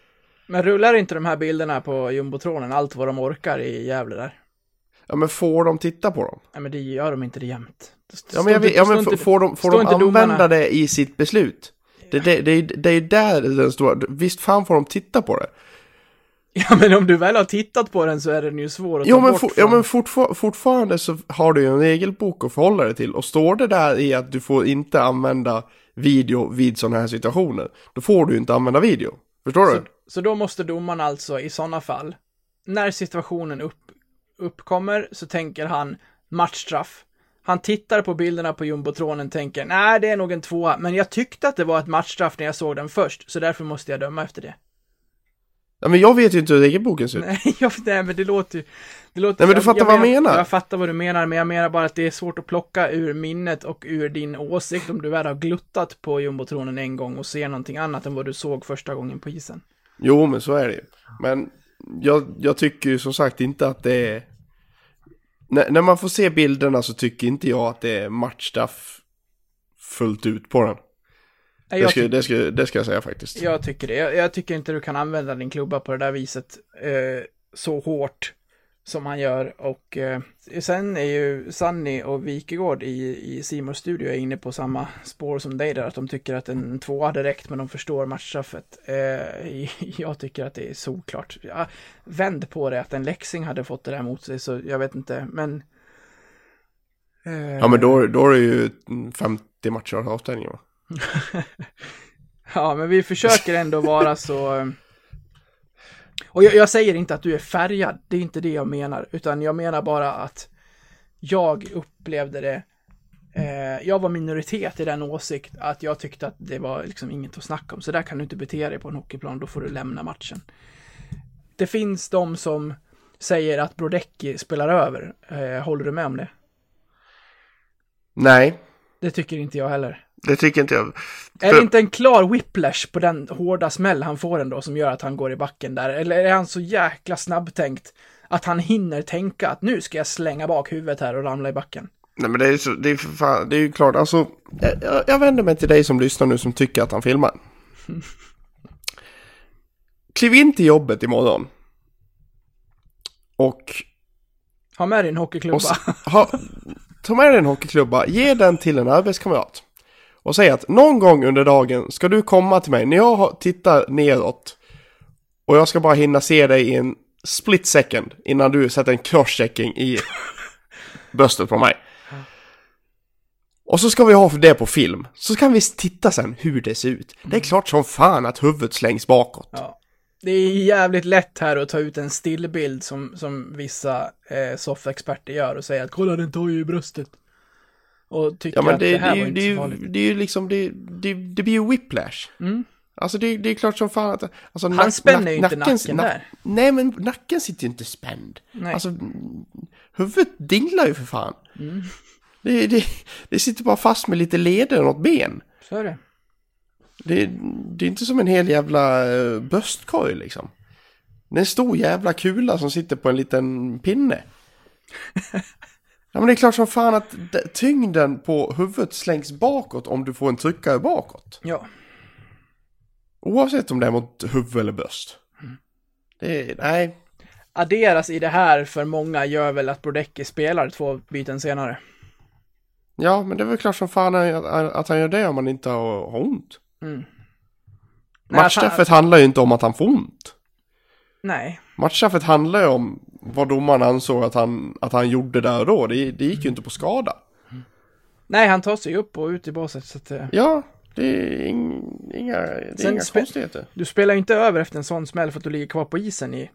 Men rullar inte de här bilderna på jumbotronen allt vad de orkar i Gävle där? ja men får de titta på dem? Nej men det gör de inte det jämt. Ja men, jag vet, ja, men får de, får de inte domarna- använda det i sitt beslut? Det, det, det, är- det är ju där den stora, visst fan får de titta på det. Ja, men om du väl har tittat på den så är den ju svår att ta Jo men, bort från. ja, men fortfar fortfarande så har du ju en regelbok att förhålla dig till. Och står det där i att du får inte använda video vid sådana här situationer, då får du inte använda video. Förstår Så, du? så då måste domaren alltså i sådana fall, när situationen upp, uppkommer så tänker han matchstraff. Han tittar på bilderna på jumbotronen och tänker, nej det är nog en tvåa, men jag tyckte att det var ett matchstraff när jag såg den först, så därför måste jag döma efter det. Ja, men jag vet ju inte hur regelboken ser ut. Nej, jag, nej men det låter ju... Det låter, Nej, men du fattar vad jag menar. Jag fattar vad du menar, men jag menar bara att det är svårt att plocka ur minnet och ur din åsikt om du väl har gluttat på jumbotronen en gång och ser någonting annat än vad du såg första gången på isen. Jo, men så är det ju. Men jag, jag tycker ju som sagt inte att det är... När, när man får se bilderna så tycker inte jag att det är matchstraff fullt ut på den. Det ska, det, ska, det ska jag säga faktiskt. jag tycker det. Jag, jag tycker inte du kan använda din klubba på det där viset eh, så hårt som han gör. Och eh, sen är ju Sanni och Wikegård i, i Simons studio är inne på samma spår som dig där, att de tycker att en tvåa hade räckt, men de förstår matchstraffet. Eh, jag tycker att det är såklart. Ja, vänd på det, att en Leksing hade fått det där mot sig, så jag vet inte, men... Eh, Ja, men då, då är det ju 50 matcher av avstängning va? Ja, men vi försöker ändå vara så... Och jag, jag säger inte att du är färgad, det är inte det jag menar, utan jag menar bara att jag upplevde det eh, jag var minoritet i den åsikt att jag tyckte att det var liksom inget att snacka om. Så där kan du inte bete dig på en hockeyplan, då får du lämna matchen. Det finns de som säger att Brodecki spelar över. Eh, håller du med om det? Nej, Det tycker inte jag heller. Det tycker inte jag. Är För- det inte en klar whiplash på den hårda smäll han får ändå som gör att han går i backen där? Eller är han så jäkla snabbtänkt att han hinner tänka att nu ska jag slänga bak huvudet här och ramla i backen? Nej men det är, så, det är, för fan, det är ju klart, alltså. Jag, jag- vänder mig till dig som lyssnar nu som tycker att han filmar. Kliv in till jobbet imorgon. Och Ha med din hockeyklubba. Och ha, ta med dig en hockeyklubba, ge den till en arbetskamrat. Och säg att någon gång under dagen ska du komma till mig när jag tittar neråt. Och jag ska bara hinna se dig i en split second innan du sätter en crosschecking i bröstet på mig. Och så ska vi ha det på film. Så kan vi titta sen hur det ser ut. Det är klart som fan att huvudet slängs bakåt. Ja. Det är jävligt lätt här att ta ut en stillbild som, som vissa eh, soffexperter gör och säga att kolla den tar ju i bröstet. Och tycker Ja men att det, det, det, här är var inte det, är så farligt. det är ju liksom, det, det, det blir ju whiplash. Mm. Alltså det, det är klart som fan att... Alltså, Han nack- spänner ju inte nacken nack- där. Nej men nacken sitter ju inte spänd. Nej. Alltså huvudet dinglar ju för fan. Mm. Det, det, det sitter bara fast med lite leder och något ben. Så är det. Det, det är inte som en hel jävla uh, bröstkorg liksom. Det är en stor jävla kula som sitter på en liten pinne. Ja men det är klart som fan att tyngden på huvudet slängs bakåt om du får en tryckare bakåt. Ja. Oavsett om det är mot huvud eller bröst. Det är, nej. Adderas i det här för många gör väl att Brodecki spelar två byten senare. Ja, men det är väl klart som fan att, han gör det om han inte har, ont. Mm. Han- Matchstraffet handlar ju inte om att han får ont. Nej. Matchstraffet handlar ju om vad domaren ansåg att han, att han gjorde där och då. Det, det gick ju inte på skada. Nej, han tar sig upp och ut i båset så att eh, Ja, det är ing, inga, det är inga konstigheter. du spelar ju inte över efter en sån smäll för att du ligger kvar på isen i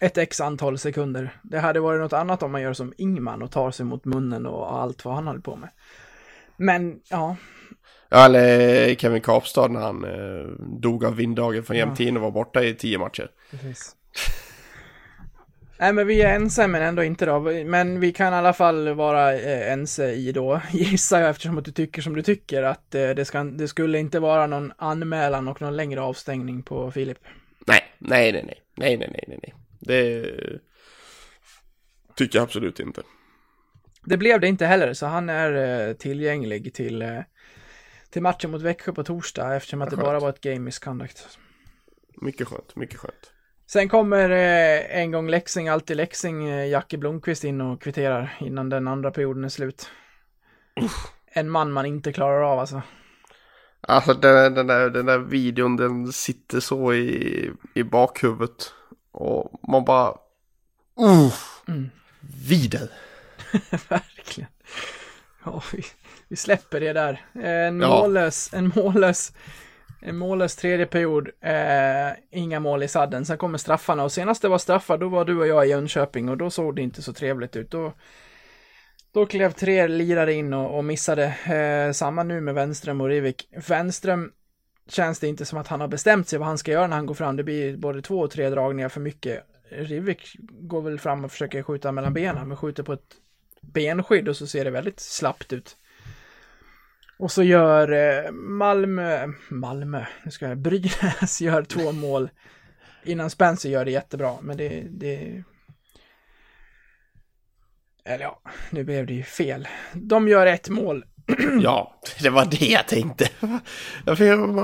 ett x antal sekunder. Det hade varit något annat om man gör som Ingman och tar sig mot munnen och allt vad han höll på med. Men, ja, Ja, eller Kevin Kapstad när han eh, dog av vinddagen från Jämtin och var borta i tio matcher. precis. Nej men vi är ense men ändå inte då. Men vi kan i alla fall vara eh, ense i då, gissar jag eftersom att du tycker som du tycker, att eh, det, ska, det skulle inte vara någon anmälan och någon längre avstängning på Filip. Nej, nej, nej, nej, nej, nej, nej, nej. Det tycker jag absolut inte. Det blev det inte heller, så han är eh, tillgänglig till, eh, till matchen mot Växjö på torsdag eftersom att det bara var ett game misconduct. Mycket skönt, mycket skönt. Sen kommer eh, en gång Leksing, alltid Leksing, eh, Jacke Blomqvist in och kvitterar innan den andra perioden är slut. En man man inte klarar av alltså. Alltså den, den, där, den där videon den sitter så i, i bakhuvudet. Och man bara... Uh, Mm. Vidare. Verkligen. Ja, vi, vi släpper det där. En Ja. mållös, en mållös, en mållös tredje period. Eh, inga mål i sadden. Sen kommer straffarna och senast det var straffar då var du och jag i Jönköping och då såg det inte så trevligt ut. Då, då klev tre lirare in och, och missade. Eh, samma nu med Wenström och Rivik. Wenström känns det inte som att han har bestämt sig vad han ska göra när han går fram. Det blir både två och tre dragningar för mycket. Rivik går väl fram och försöker skjuta mellan benen, men skjuter på ett benskydd och så ser det väldigt slappt ut. Och så gör eh, Malmö, Malmö, nu ska jag, Brynäs gör två mål innan Spencer gör det jättebra, men det, det eller ja, nu blev det ju fel. De gör ett mål. Ja, det var det jag tänkte.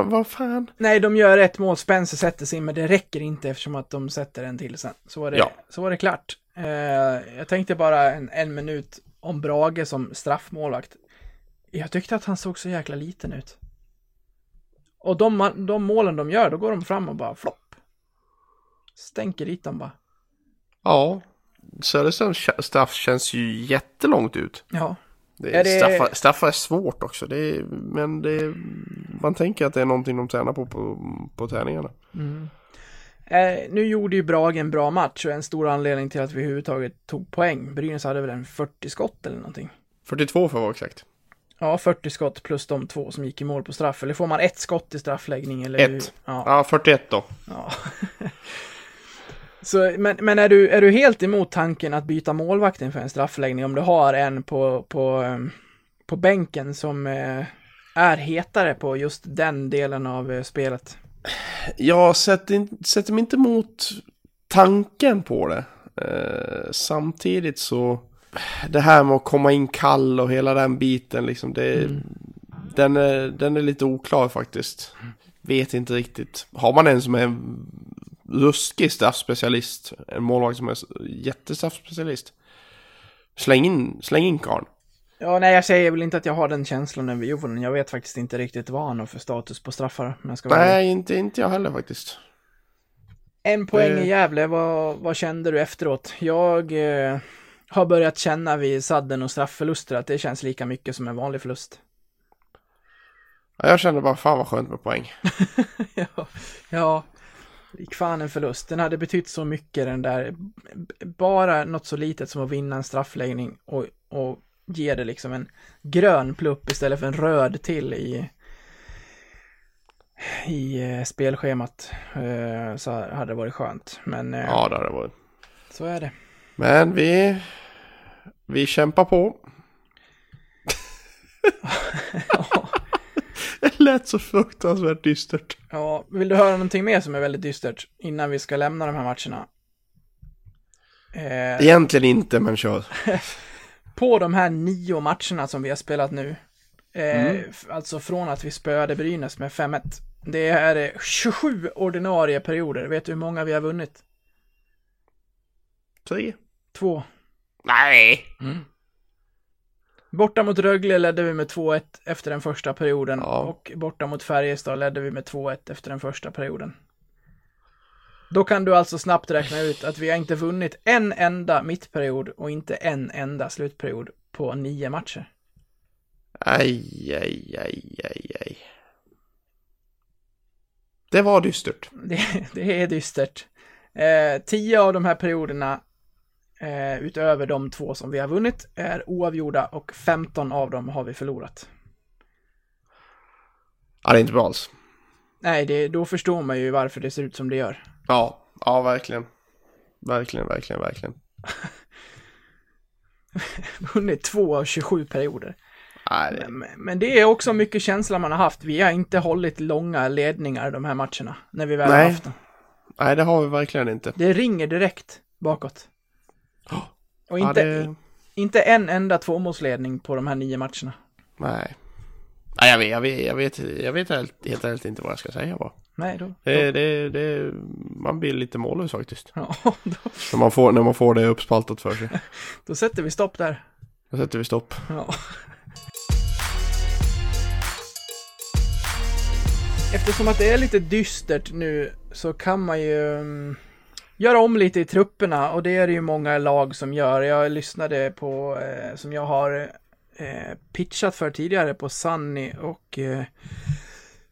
Vad fan? Nej, de gör ett mål, Spencer sätter sig, men det räcker inte eftersom att de sätter en till sen. Så var det, Ja. så var det klart. Eh, jag tänkte bara en, en minut om Brage som straffmålvakt. Jag tyckte att han såg så jäkla liten ut. Och de, de målen de gör, då går de fram och bara flopp. Stänker dit dem bara. Ja, Söderströms straff känns ju jättelångt ut. Ja, Det är, det- straffar, straffar är svårt också. Det är, men det är, man tänker att det är någonting de tränar på på, på träningarna. Eh, nu gjorde ju Brage en bra match och en stor anledning till att vi överhuvudtaget tog poäng. Brynäs hade väl en 40 skott eller någonting. 42 för att vara exakt. Ja, 40 skott plus de två som gick i mål på straff. Eller får man ett skott i straffläggning? Eller Ett. Ja. Ja, 41 då. ja. Så, men men är, du, är du helt emot tanken att byta målvakt inför en straffläggning om du har en på, på, ehm, på bänken som eh, är hetare på just den delen av eh, spelet? Jag sätter, sätter mig inte emot tanken på det. Eh, samtidigt så, det här med att komma in kall och hela den biten liksom, det, den, är, den är lite oklar faktiskt. Vet inte riktigt. Har man en som är en ruskig straffspecialist, en målvakt som är jättestraffspecialist, släng in, släng in karln. Ja, nej, jag säger väl inte att jag har den känslan över Jovonen. Jag vet faktiskt inte riktigt vad han har för status på straffar. Men jag ska vara. Nej, inte, inte jag heller faktiskt. En poäng Det- i Gävle, vad, vad kände du efteråt? Jag eh, har börjat känna vid sadden och straffförluster att det känns lika mycket som en vanlig förlust. Ja, Jag kände bara fan vad skönt med poäng. ja, ja, gick fan en förlust. Den hade betytt så mycket den där, bara något så litet som att vinna en straffläggning och, och ge det liksom en grön plupp istället för en röd till i i eh, spelschemat eh, så hade det varit skönt. Men eh, Ja, det hade varit. så är det. Men vi, vi kämpar på. det lät så fruktansvärt dystert. Ja, vill du höra någonting mer som är väldigt dystert innan vi ska lämna de här matcherna? Eh, Egentligen inte, men kör. På de här nio matcherna som vi har spelat nu, eh, Mm. alltså från att vi spöade Brynäs med 5-1, det är eh, 27 ordinarie perioder. Vet du hur många vi har vunnit? Tre. Två. Nej! Borta mot Rögle ledde vi med 2-1 efter den första perioden Ja. och borta mot Färjestad ledde vi med 2-1 efter den första perioden. Då kan du alltså snabbt räkna ut att vi har inte vunnit en enda mittperiod och inte en enda slutperiod på nio matcher. Aj, aj, aj, aj, aj. Det var dystert. Det, det är dystert. Eh, tio av de här perioderna, eh, utöver de två som vi har vunnit, är oavgjorda och 15 av dem har vi förlorat. Ja, det är inte bra alls. Nej, det, då förstår man ju varför det ser ut som det gör. Ja, ja, verkligen. Verkligen, verkligen, verkligen. Vunnit två av 27 perioder. Nej, det... Men, men det är också mycket känsla man har haft. Vi har inte hållit långa ledningar de här matcherna, när vi väl har Nej. haft dem. Nej, det har vi verkligen inte. Det ringer direkt bakåt. Och Ja, inte, det... inte en enda tvåmålsledning på de här nio matcherna. Nej. Nej, jag vet, jag vet, jag vet, jag vet helt, helt ärligt inte vad jag ska säga bara. Nej, då... Det, det, det, man blir lite mållös faktiskt. Ja, då, När man får, när man får det uppspaltat för sig. då sätter vi stopp där. Då sätter vi stopp. Ja. Eftersom att det är lite dystert nu så kan man ju um, göra om lite i trupperna och det är det ju många lag som gör. Jag lyssnade på, eh, som jag har eh, pitchat för tidigare på Sunny och eh,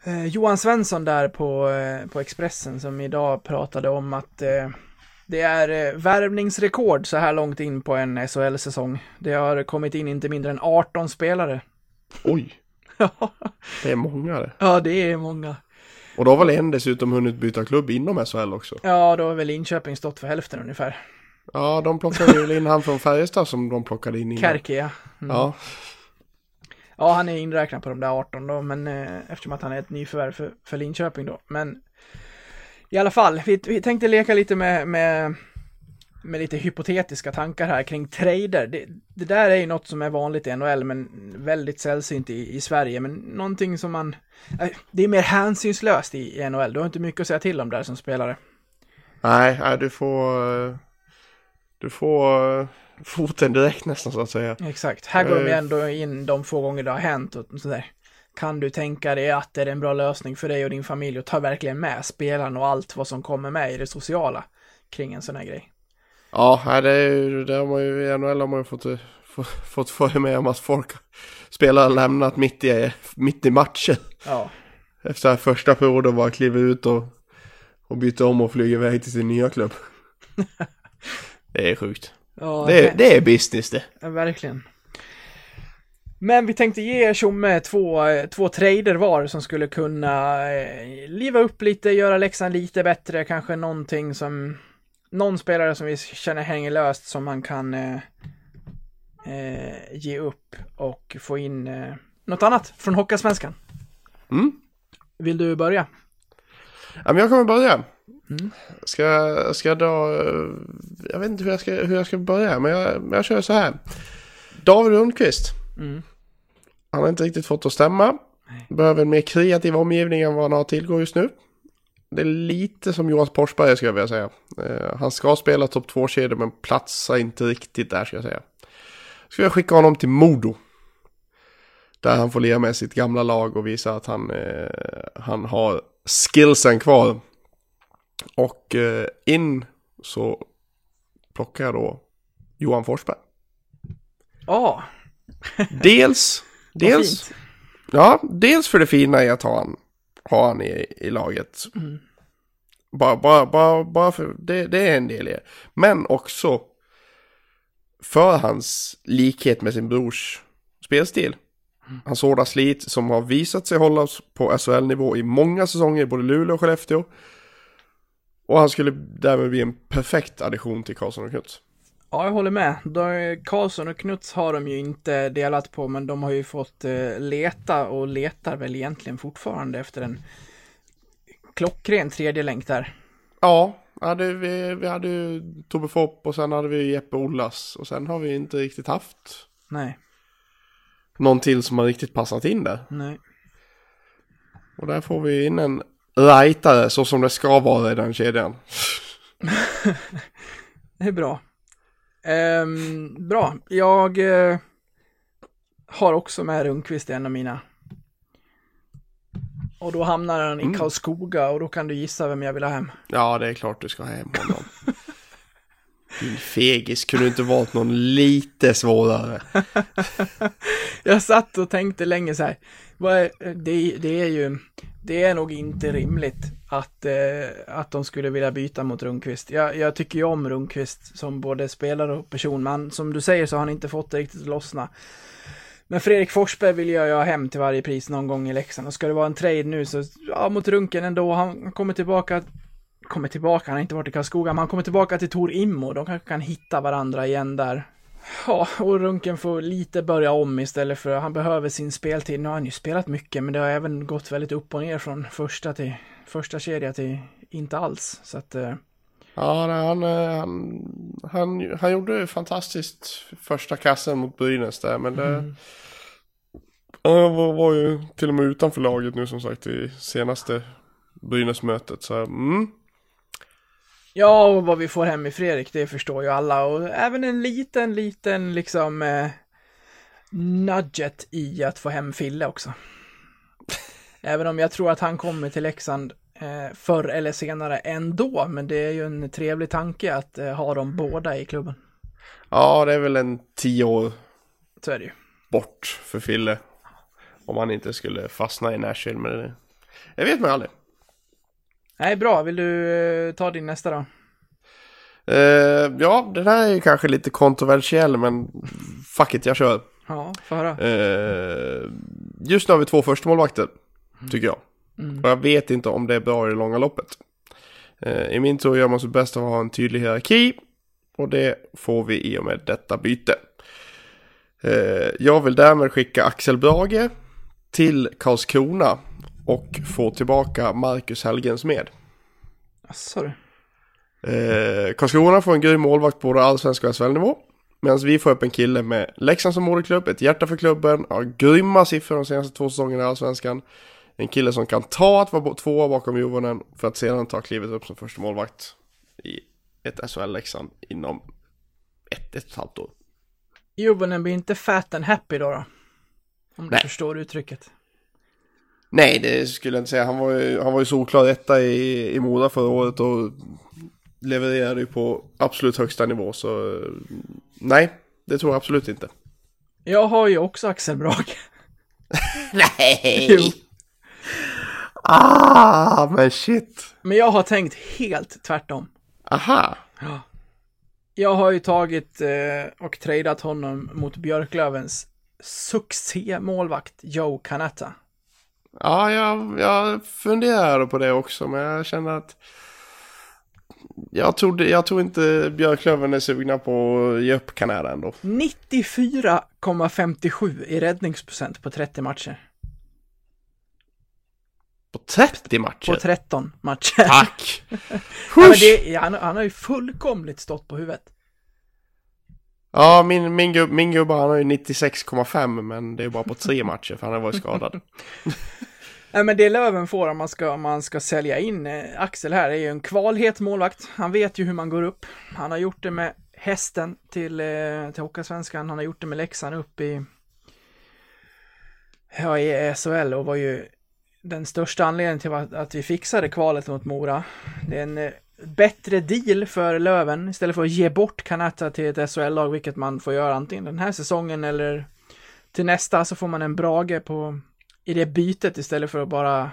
eh Johan Svensson där på, eh, på Expressen som idag pratade om att eh, det är värvningsrekord så här långt in på en SHL-säsong. Det har kommit in inte mindre än 18 spelare. Oj! det är många det. Ja, det är många. Och då har väl en dessutom hunnit byta klubb inom SHL också? Ja, då har väl Linköping stått för hälften ungefär. Ja, de plockade ju in han från Färjestad som de plockade in innan. Kärke, ja. Mm. Ja. Ja, han är inräknad på de där 18 då, men eh, eftersom att han är ett nyförvärv för, för Linköping då. Men i alla fall, vi, vi tänkte leka lite med, med med lite hypotetiska tankar här kring trader. Det, det, där är ju något som är vanligt i NHL men väldigt sällsynt i, i Sverige. Men någonting som man... Äh, det är mer hänsynslöst i, i NHL. Du har inte mycket att säga till om där som spelare. Nej, nej du får... Du får foten direkt nästan så att säga. Exakt. Här går de eh. ändå in de få gånger det har hänt och sådär. Kan du tänka dig att det är en bra lösning för dig och din familj och ta verkligen med spelaren och allt vad som kommer med i det sociala kring en sån här grej? Ja, det, är det har man ju i NHL har man ju fått, fått följa med om att folk spelar lämnat mitt i, mitt i matchen. Ja. Efter här första perioden bara kliver ut och, och byter om och flyger iväg till sin nya klubb. det är sjukt. Ja, det, är, det är business det. Ja, verkligen. Men vi tänkte ge Tjomme två, två trader var som skulle kunna eh, liva upp lite, göra läxan lite bättre, kanske någonting som någon spelare som vi känner hänger löst som man kan eh, eh, ge upp och få in eh, något annat från Hockeyallsvenskan. Mm. Vill du börja? Ja, men jag kommer börja. Mm. Ska, ska jag dra... Eh, jag vet inte hur jag ska, hur jag ska börja, men jag, men jag kör så här. David Lundqvist. Mm. Han har inte riktigt fått att stämma. Behöver en mer kreativ omgivning än vad han har tillgå just nu. Det är lite som Jonas Porsberg skulle jag vilja säga. Eh, han ska spela topp 2-kedjor men platsar inte riktigt där ska jag säga. Skulle jag skicka honom till Modo. Där han får lira med sitt gamla lag och visa att han, eh, han har skillsen kvar. Och eh, in så plockar jag då Johan Forsberg. Ja. Oh. dels, dels, ja, dels för det fina i att ha han ha han i, i laget. Mm. Bara, bara, bara, bara för det, det är en del i det. Men också för hans likhet med sin brors spelstil. Mm. Hans hårda slit som har visat sig hålla på SHL-nivå i många säsonger både Luleå och Skellefteå. Och han skulle därmed bli en perfekt addition till Karlsson och Knuts. Ja, jag håller med. Karlsson och Knuts har de ju inte delat på, men de har ju fått eh, leta och letar väl egentligen fortfarande efter en klockren tredje länk där. Ja, hade vi, vi hade ju Tobbe Fopp och sen hade vi Jeppe Ollas och sen har vi inte riktigt haft Nej. någon till som har riktigt passat in där. Nej. Och där får vi in en rightare så som det ska vara i den kedjan. det är bra. Um, bra, jag uh, har också med Rundqvist i en av mina. Och då hamnar han mm. i Karlskoga och då kan du gissa vem jag vill ha hem. Ja, det är klart du ska ha hem honom. Din fegis, kunde inte valt någon lite svårare. jag satt och tänkte länge så här. Det, det är ju, det är nog inte rimligt att, eh, att de skulle vilja byta mot Rundqvist. Jag, jag tycker ju om Rundqvist som både spelare och person, men som du säger så har han inte fått det riktigt att lossna. Men Fredrik Forsberg vill jag ha hem till varje pris någon gång i Leksand. Och ska det vara en trade nu så, ja, mot Runken ändå. Han kommer tillbaka, kommer tillbaka, han har inte varit i Karlskoga, men han kommer tillbaka till Tor Immo. De kanske kan hitta varandra igen där. Ja, och Runken får lite börja om istället för han behöver sin speltid. Nu har han ju spelat mycket, men det har även gått väldigt upp och ner från första till första kedja till inte alls. Så att, eh... Ja, han, eh, han, han, han gjorde fantastiskt första kassen mot Brynäs där, men det... Mm. Han var, var ju till och med utanför laget nu som sagt i senaste Brynäs-mötet, så mm. Ja, och vad vi får hem i Fredrik, det förstår ju alla. Och även en liten, liten liksom eh, nudget i att få hem Fille också. Även om jag tror att han kommer till Leksand eh, förr eller senare ändå, men det är ju en trevlig tanke att eh, ha dem båda i klubben. Ja, det är väl en tio år Så är det ju. bort för Fille. Om han inte skulle fastna i Nashville, men det, jag vet man aldrig. Nej, bra. Vill du eh, ta din nästa då? Eh, ja, den här är ju kanske lite kontroversiell, men fuck it, jag kör. Ja, få höra. Eh, just nu har vi två första målvakter tycker jag. Och jag vet inte om det är bra i det långa loppet. Eh, I min tro gör man sitt bästa för att ha en tydlig hierarki. Och det får vi i och med detta byte. Eh, jag vill därmed skicka Axel Brage till Karlskrona och få tillbaka Marcus Helgens med. Asså du. Eh, Karlskrona får en grym målvakt på både allsvenska och SHL-nivå. Medan vi får upp en kille med Leksand som moderklubb, ett hjärta för klubben, har grymma siffror de senaste två säsongerna i allsvenskan. En kille som kan ta att vara tvåa bakom Jovonen för att sedan ta klivet upp som första målvakt i ett SHL-Leksand inom ett, ett och ett halvt år. Juvonen blir inte fat and happy då, då? Om du Nej. förstår uttrycket. Nej, det skulle jag inte säga. Han var ju, han var ju solklar etta i, i Moda förra året och levererade ju på absolut högsta nivå. Så eh, nej, det tror jag absolut inte. Jag har ju också Axel Brage. Nej! Jo. Ah, men shit. Men jag har tänkt helt tvärtom. Aha. Jag har ju tagit eh, och tradat honom mot Björklövens succémålvakt Joe Canetta. Ja, jag, jag funderar på det också, men jag känner att jag tror, jag tror inte Björklöven är sugna på att ge upp Kanada ändå. 94,57 i räddningsprocent på 30 matcher. På 30 matcher? På 13 matcher. Tack! Ja, det, han, han har ju fullkomligt stått på huvudet. Ja, min, min, gubb, min gubbe han har ju 96,5 men det är bara på tre matcher för han har varit skadad. Nej, men det Löven får om man ska, om man ska sälja in eh, Axel här är ju en kvalhet målvakt. Han vet ju hur man går upp. Han har gjort det med hästen till, eh, till Hockeyallsvenskan. Han har gjort det med Leksand upp i, ja, i SHL och var ju den största anledningen till att, vi fixade kvalet mot Mora. Det är en eh, bättre deal för Löven istället för att ge bort Kanata till ett SHL-lag, vilket man får göra antingen den här säsongen eller till nästa så får man en Brage på i det bytet istället för att bara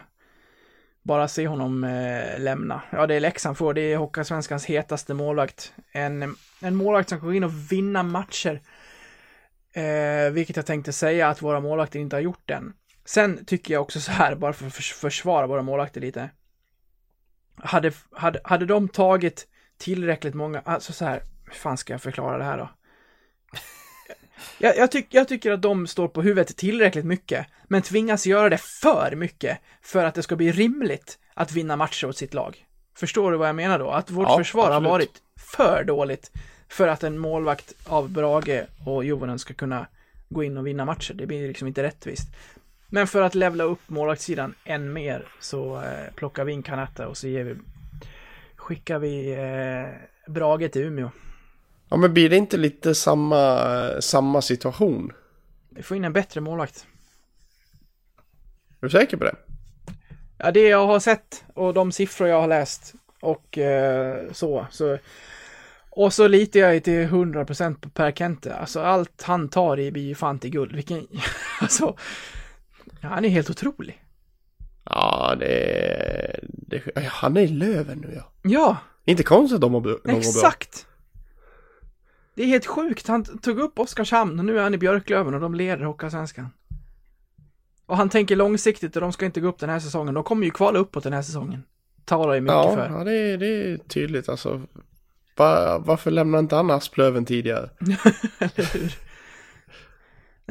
bara se honom eh, lämna. Ja, det är Leksand får. Det är Hockeyallsvenskans hetaste målvakt. En, en målvakt som kommer in och vinna matcher. Eh, vilket jag tänkte säga att våra målvakter inte har gjort än. Sen tycker jag också så här, bara för att förs- försvara våra målvakter lite. Hade, hade, hade de tagit tillräckligt många, alltså så här, hur fan ska jag förklara det här då? Jag, jag, tyck, jag tycker att de står på huvudet tillräckligt mycket, men tvingas göra det för mycket för att det ska bli rimligt att vinna matcher åt sitt lag. Förstår du vad jag menar då? Att vårt Ja, försvar har absolut. varit för dåligt för att en målvakt av Brage och Jovonen ska kunna gå in och vinna matcher. Det blir liksom inte rättvist. Men för att levla upp målvaktssidan än mer så eh, plockar vi in Kanata och så ger vi, skickar vi eh, Brage till Umeå. Ja, men blir det inte lite samma, samma situation? Vi får in en bättre målvakt. Är du säker på det? Ja, det jag har sett och de siffror jag har läst och eh, så, så. Och så litar jag ju till 100% på Per Kente. Alltså allt han tar i blir ju fan till guld. Vilken, alltså, ja, han är helt otrolig. Ja, det, det ja, Han är i Löven nu ja. Ja, Inte konstigt att de har, de exakt. Det är helt sjukt. Han tog upp Oskarshamn och nu är han i Björklöven och de leder Hockeyallsvenskan. Och han tänker långsiktigt och de ska inte gå upp den här säsongen. De kommer ju kvala uppåt den här säsongen. Talar ju mycket Ja, för. ja det, är- det är tydligt alltså. Va, varför lämnar inte han Asplöven tidigare? Eller hur?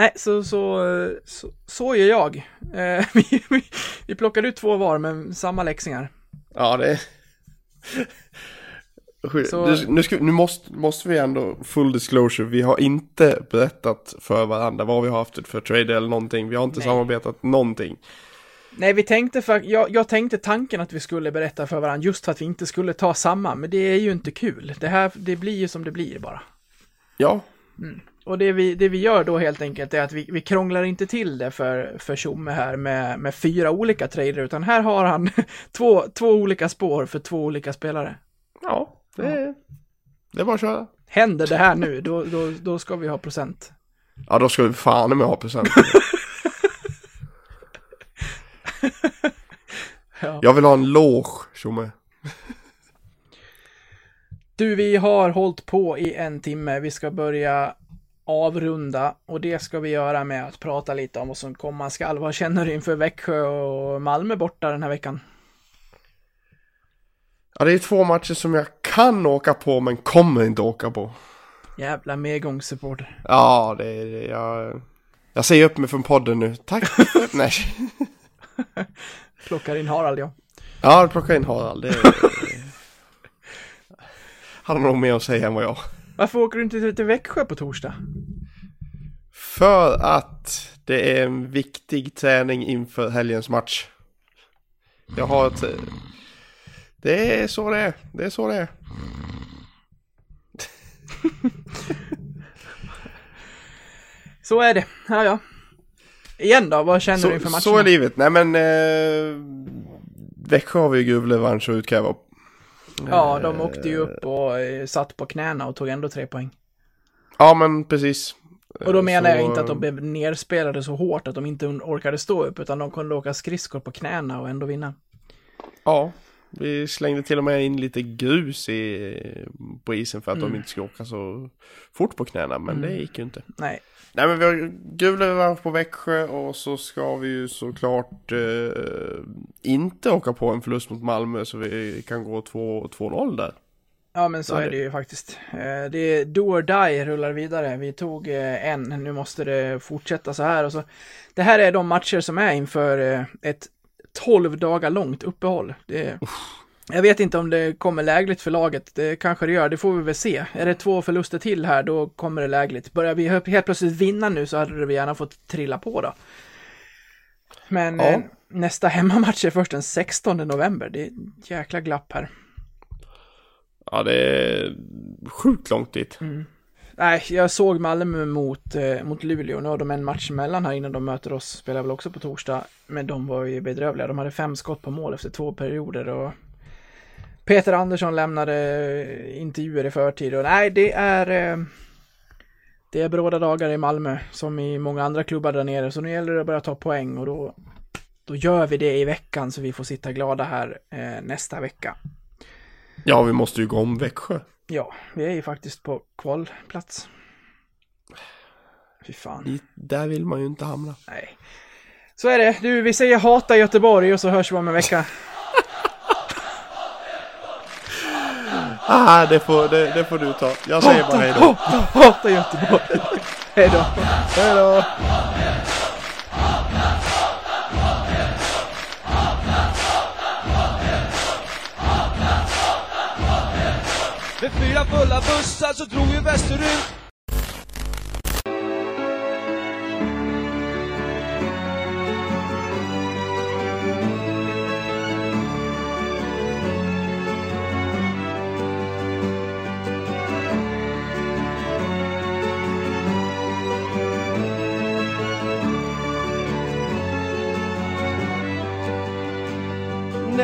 Nej, så, så, så, så gör jag. Eh, vi, vi, vi plockade ut två var, men samma läxingar. Ja, det... Så- Nu, nu, ska, nu måste, måste vi ändå, full disclosure, vi har inte berättat för varandra vad vi har haft för trade eller någonting. Vi har inte Nej. samarbetat någonting. Nej, vi tänkte för, jag, jag tänkte tanken att vi skulle berätta för varandra just för att vi inte skulle ta samma, men det är ju inte kul. Det här, det blir ju som det blir bara. Ja, Och det vi, det vi gör då helt enkelt är att vi, vi krånglar inte till det för, för Tjomme här med, med fyra olika trader, utan här har han två, två olika spår för två olika spelare. Ja, det, det är bara att köra. Händer det här nu, då, då, då ska vi ha procent. Ja, då ska vi fan med ha procent. Ja. Jag vill ha en loge, tjomme. Du, vi har hållit på i en timme. Vi ska börja avrunda och det ska vi göra med att prata lite om vad som komma skall. Vad känner du inför Växjö och Malmö borta den här veckan? Ja, det är två matcher som jag kan åka på men kommer inte åka på. Jävla medgångssupporter. Ja, det är det. Jag, jag säger upp mig från podden nu. Tack. Nej. Plockar in Harald, ja. Ja, plocka in Harald. Det Han har nog mer att säga än vad jag. Varför åker du inte till Växjö på torsdag? För att det är en viktig träning inför helgens match. Jag har ett... Det är så det är. Det är så det är. Så är det. Ja, ja. Igen då, vad känner du inför Så, matchen? så är livet. Nej men... Eh, Växjö har vi ju gruvrevansch att utkräva. Ja, de åkte ju upp och eh, satt på knäna och tog ändå tre poäng. Ja men precis. Och då menar Så, jag inte att de blev nerspelade så hårt att de inte orkade stå upp, utan de kunde åka skridskor på knäna och ändå vinna. Ja. Vi slängde till och med in lite grus i, på isen för att Mm. de inte skulle åka så fort på knäna. Men det gick ju inte. Nej, Nej men vi har gul revansch på Växjö och så ska vi ju såklart eh, inte åka på en förlust mot Malmö så vi kan gå 2 2-0 där. ja men så Ja, är det- ju faktiskt. Eh, Det är do or die rullar vidare. Vi tog eh, en, nu måste det fortsätta så här. Och så. Det här är de matcher som är inför eh, ett 12 dagar långt uppehåll. Det, jag vet inte om det kommer lägligt för laget. Det kanske det gör, det får vi väl se. Är det två förluster till här, då kommer det lägligt. Börjar vi helt plötsligt vinna nu så hade vi gärna fått trilla på då. Men Ja. eh, nästa hemmamatch är först den 16 november. Det är ett jäkla glapp här. Ja det är sjukt långt dit. Nej, jag såg Malmö mot, eh, mot Luleå. Nu har de en match emellan här innan de möter oss. Spelar väl också på torsdag. Men de var ju bedrövliga. De hade fem skott på mål efter två perioder. Och Peter Andersson lämnade eh, intervjuer i förtid. Och nej, det är... Eh, det är bråda dagar i Malmö, som i många andra klubbar där nere. Så nu gäller det att börja ta poäng och då, då gör vi det i veckan så vi får sitta glada här eh, nästa vecka. Ja vi måste ju gå om Växjö. Ja, vi är ju faktiskt på kvalplats. Fy fan. I, där vill man ju inte hamna. Nej. Så är det. Du, vi säger hata Göteborg och så hörs vi om en vecka. Ah, det får, det, det får du ta. Jag säger bara hej då. Hata, Göteborg. Hej då. Hej då. Med fyra fulla bussar så drog vi västerut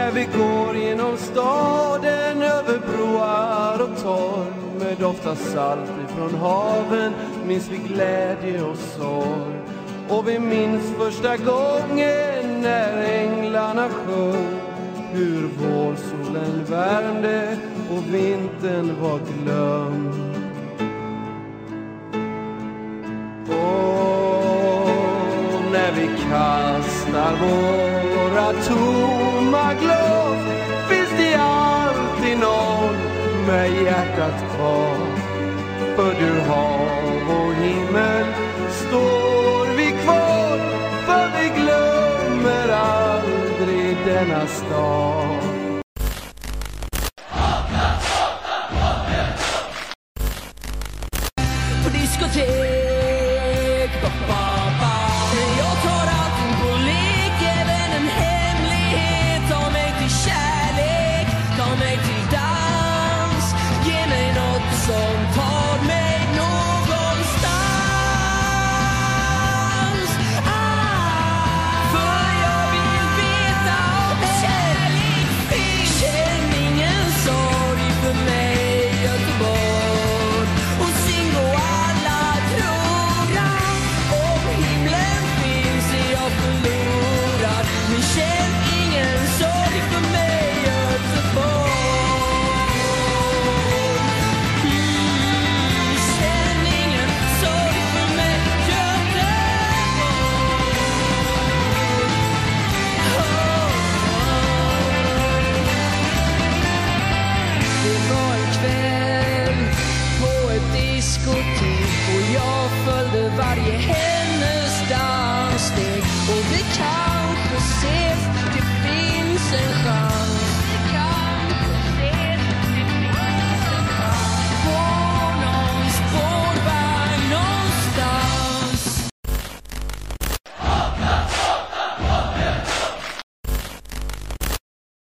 När vi går genom staden över broar och torg med doft av salt ifrån haven minns vi glädje och sorg. Och vi minns första gången när änglarna sjöng hur vårsolen värmde och vintern var glömd. Och när vi kastar vår tomma glas finns det alltid någon med hjärtat kvar. För du hav och himmel står vi kvar för vi glömmer aldrig denna stad.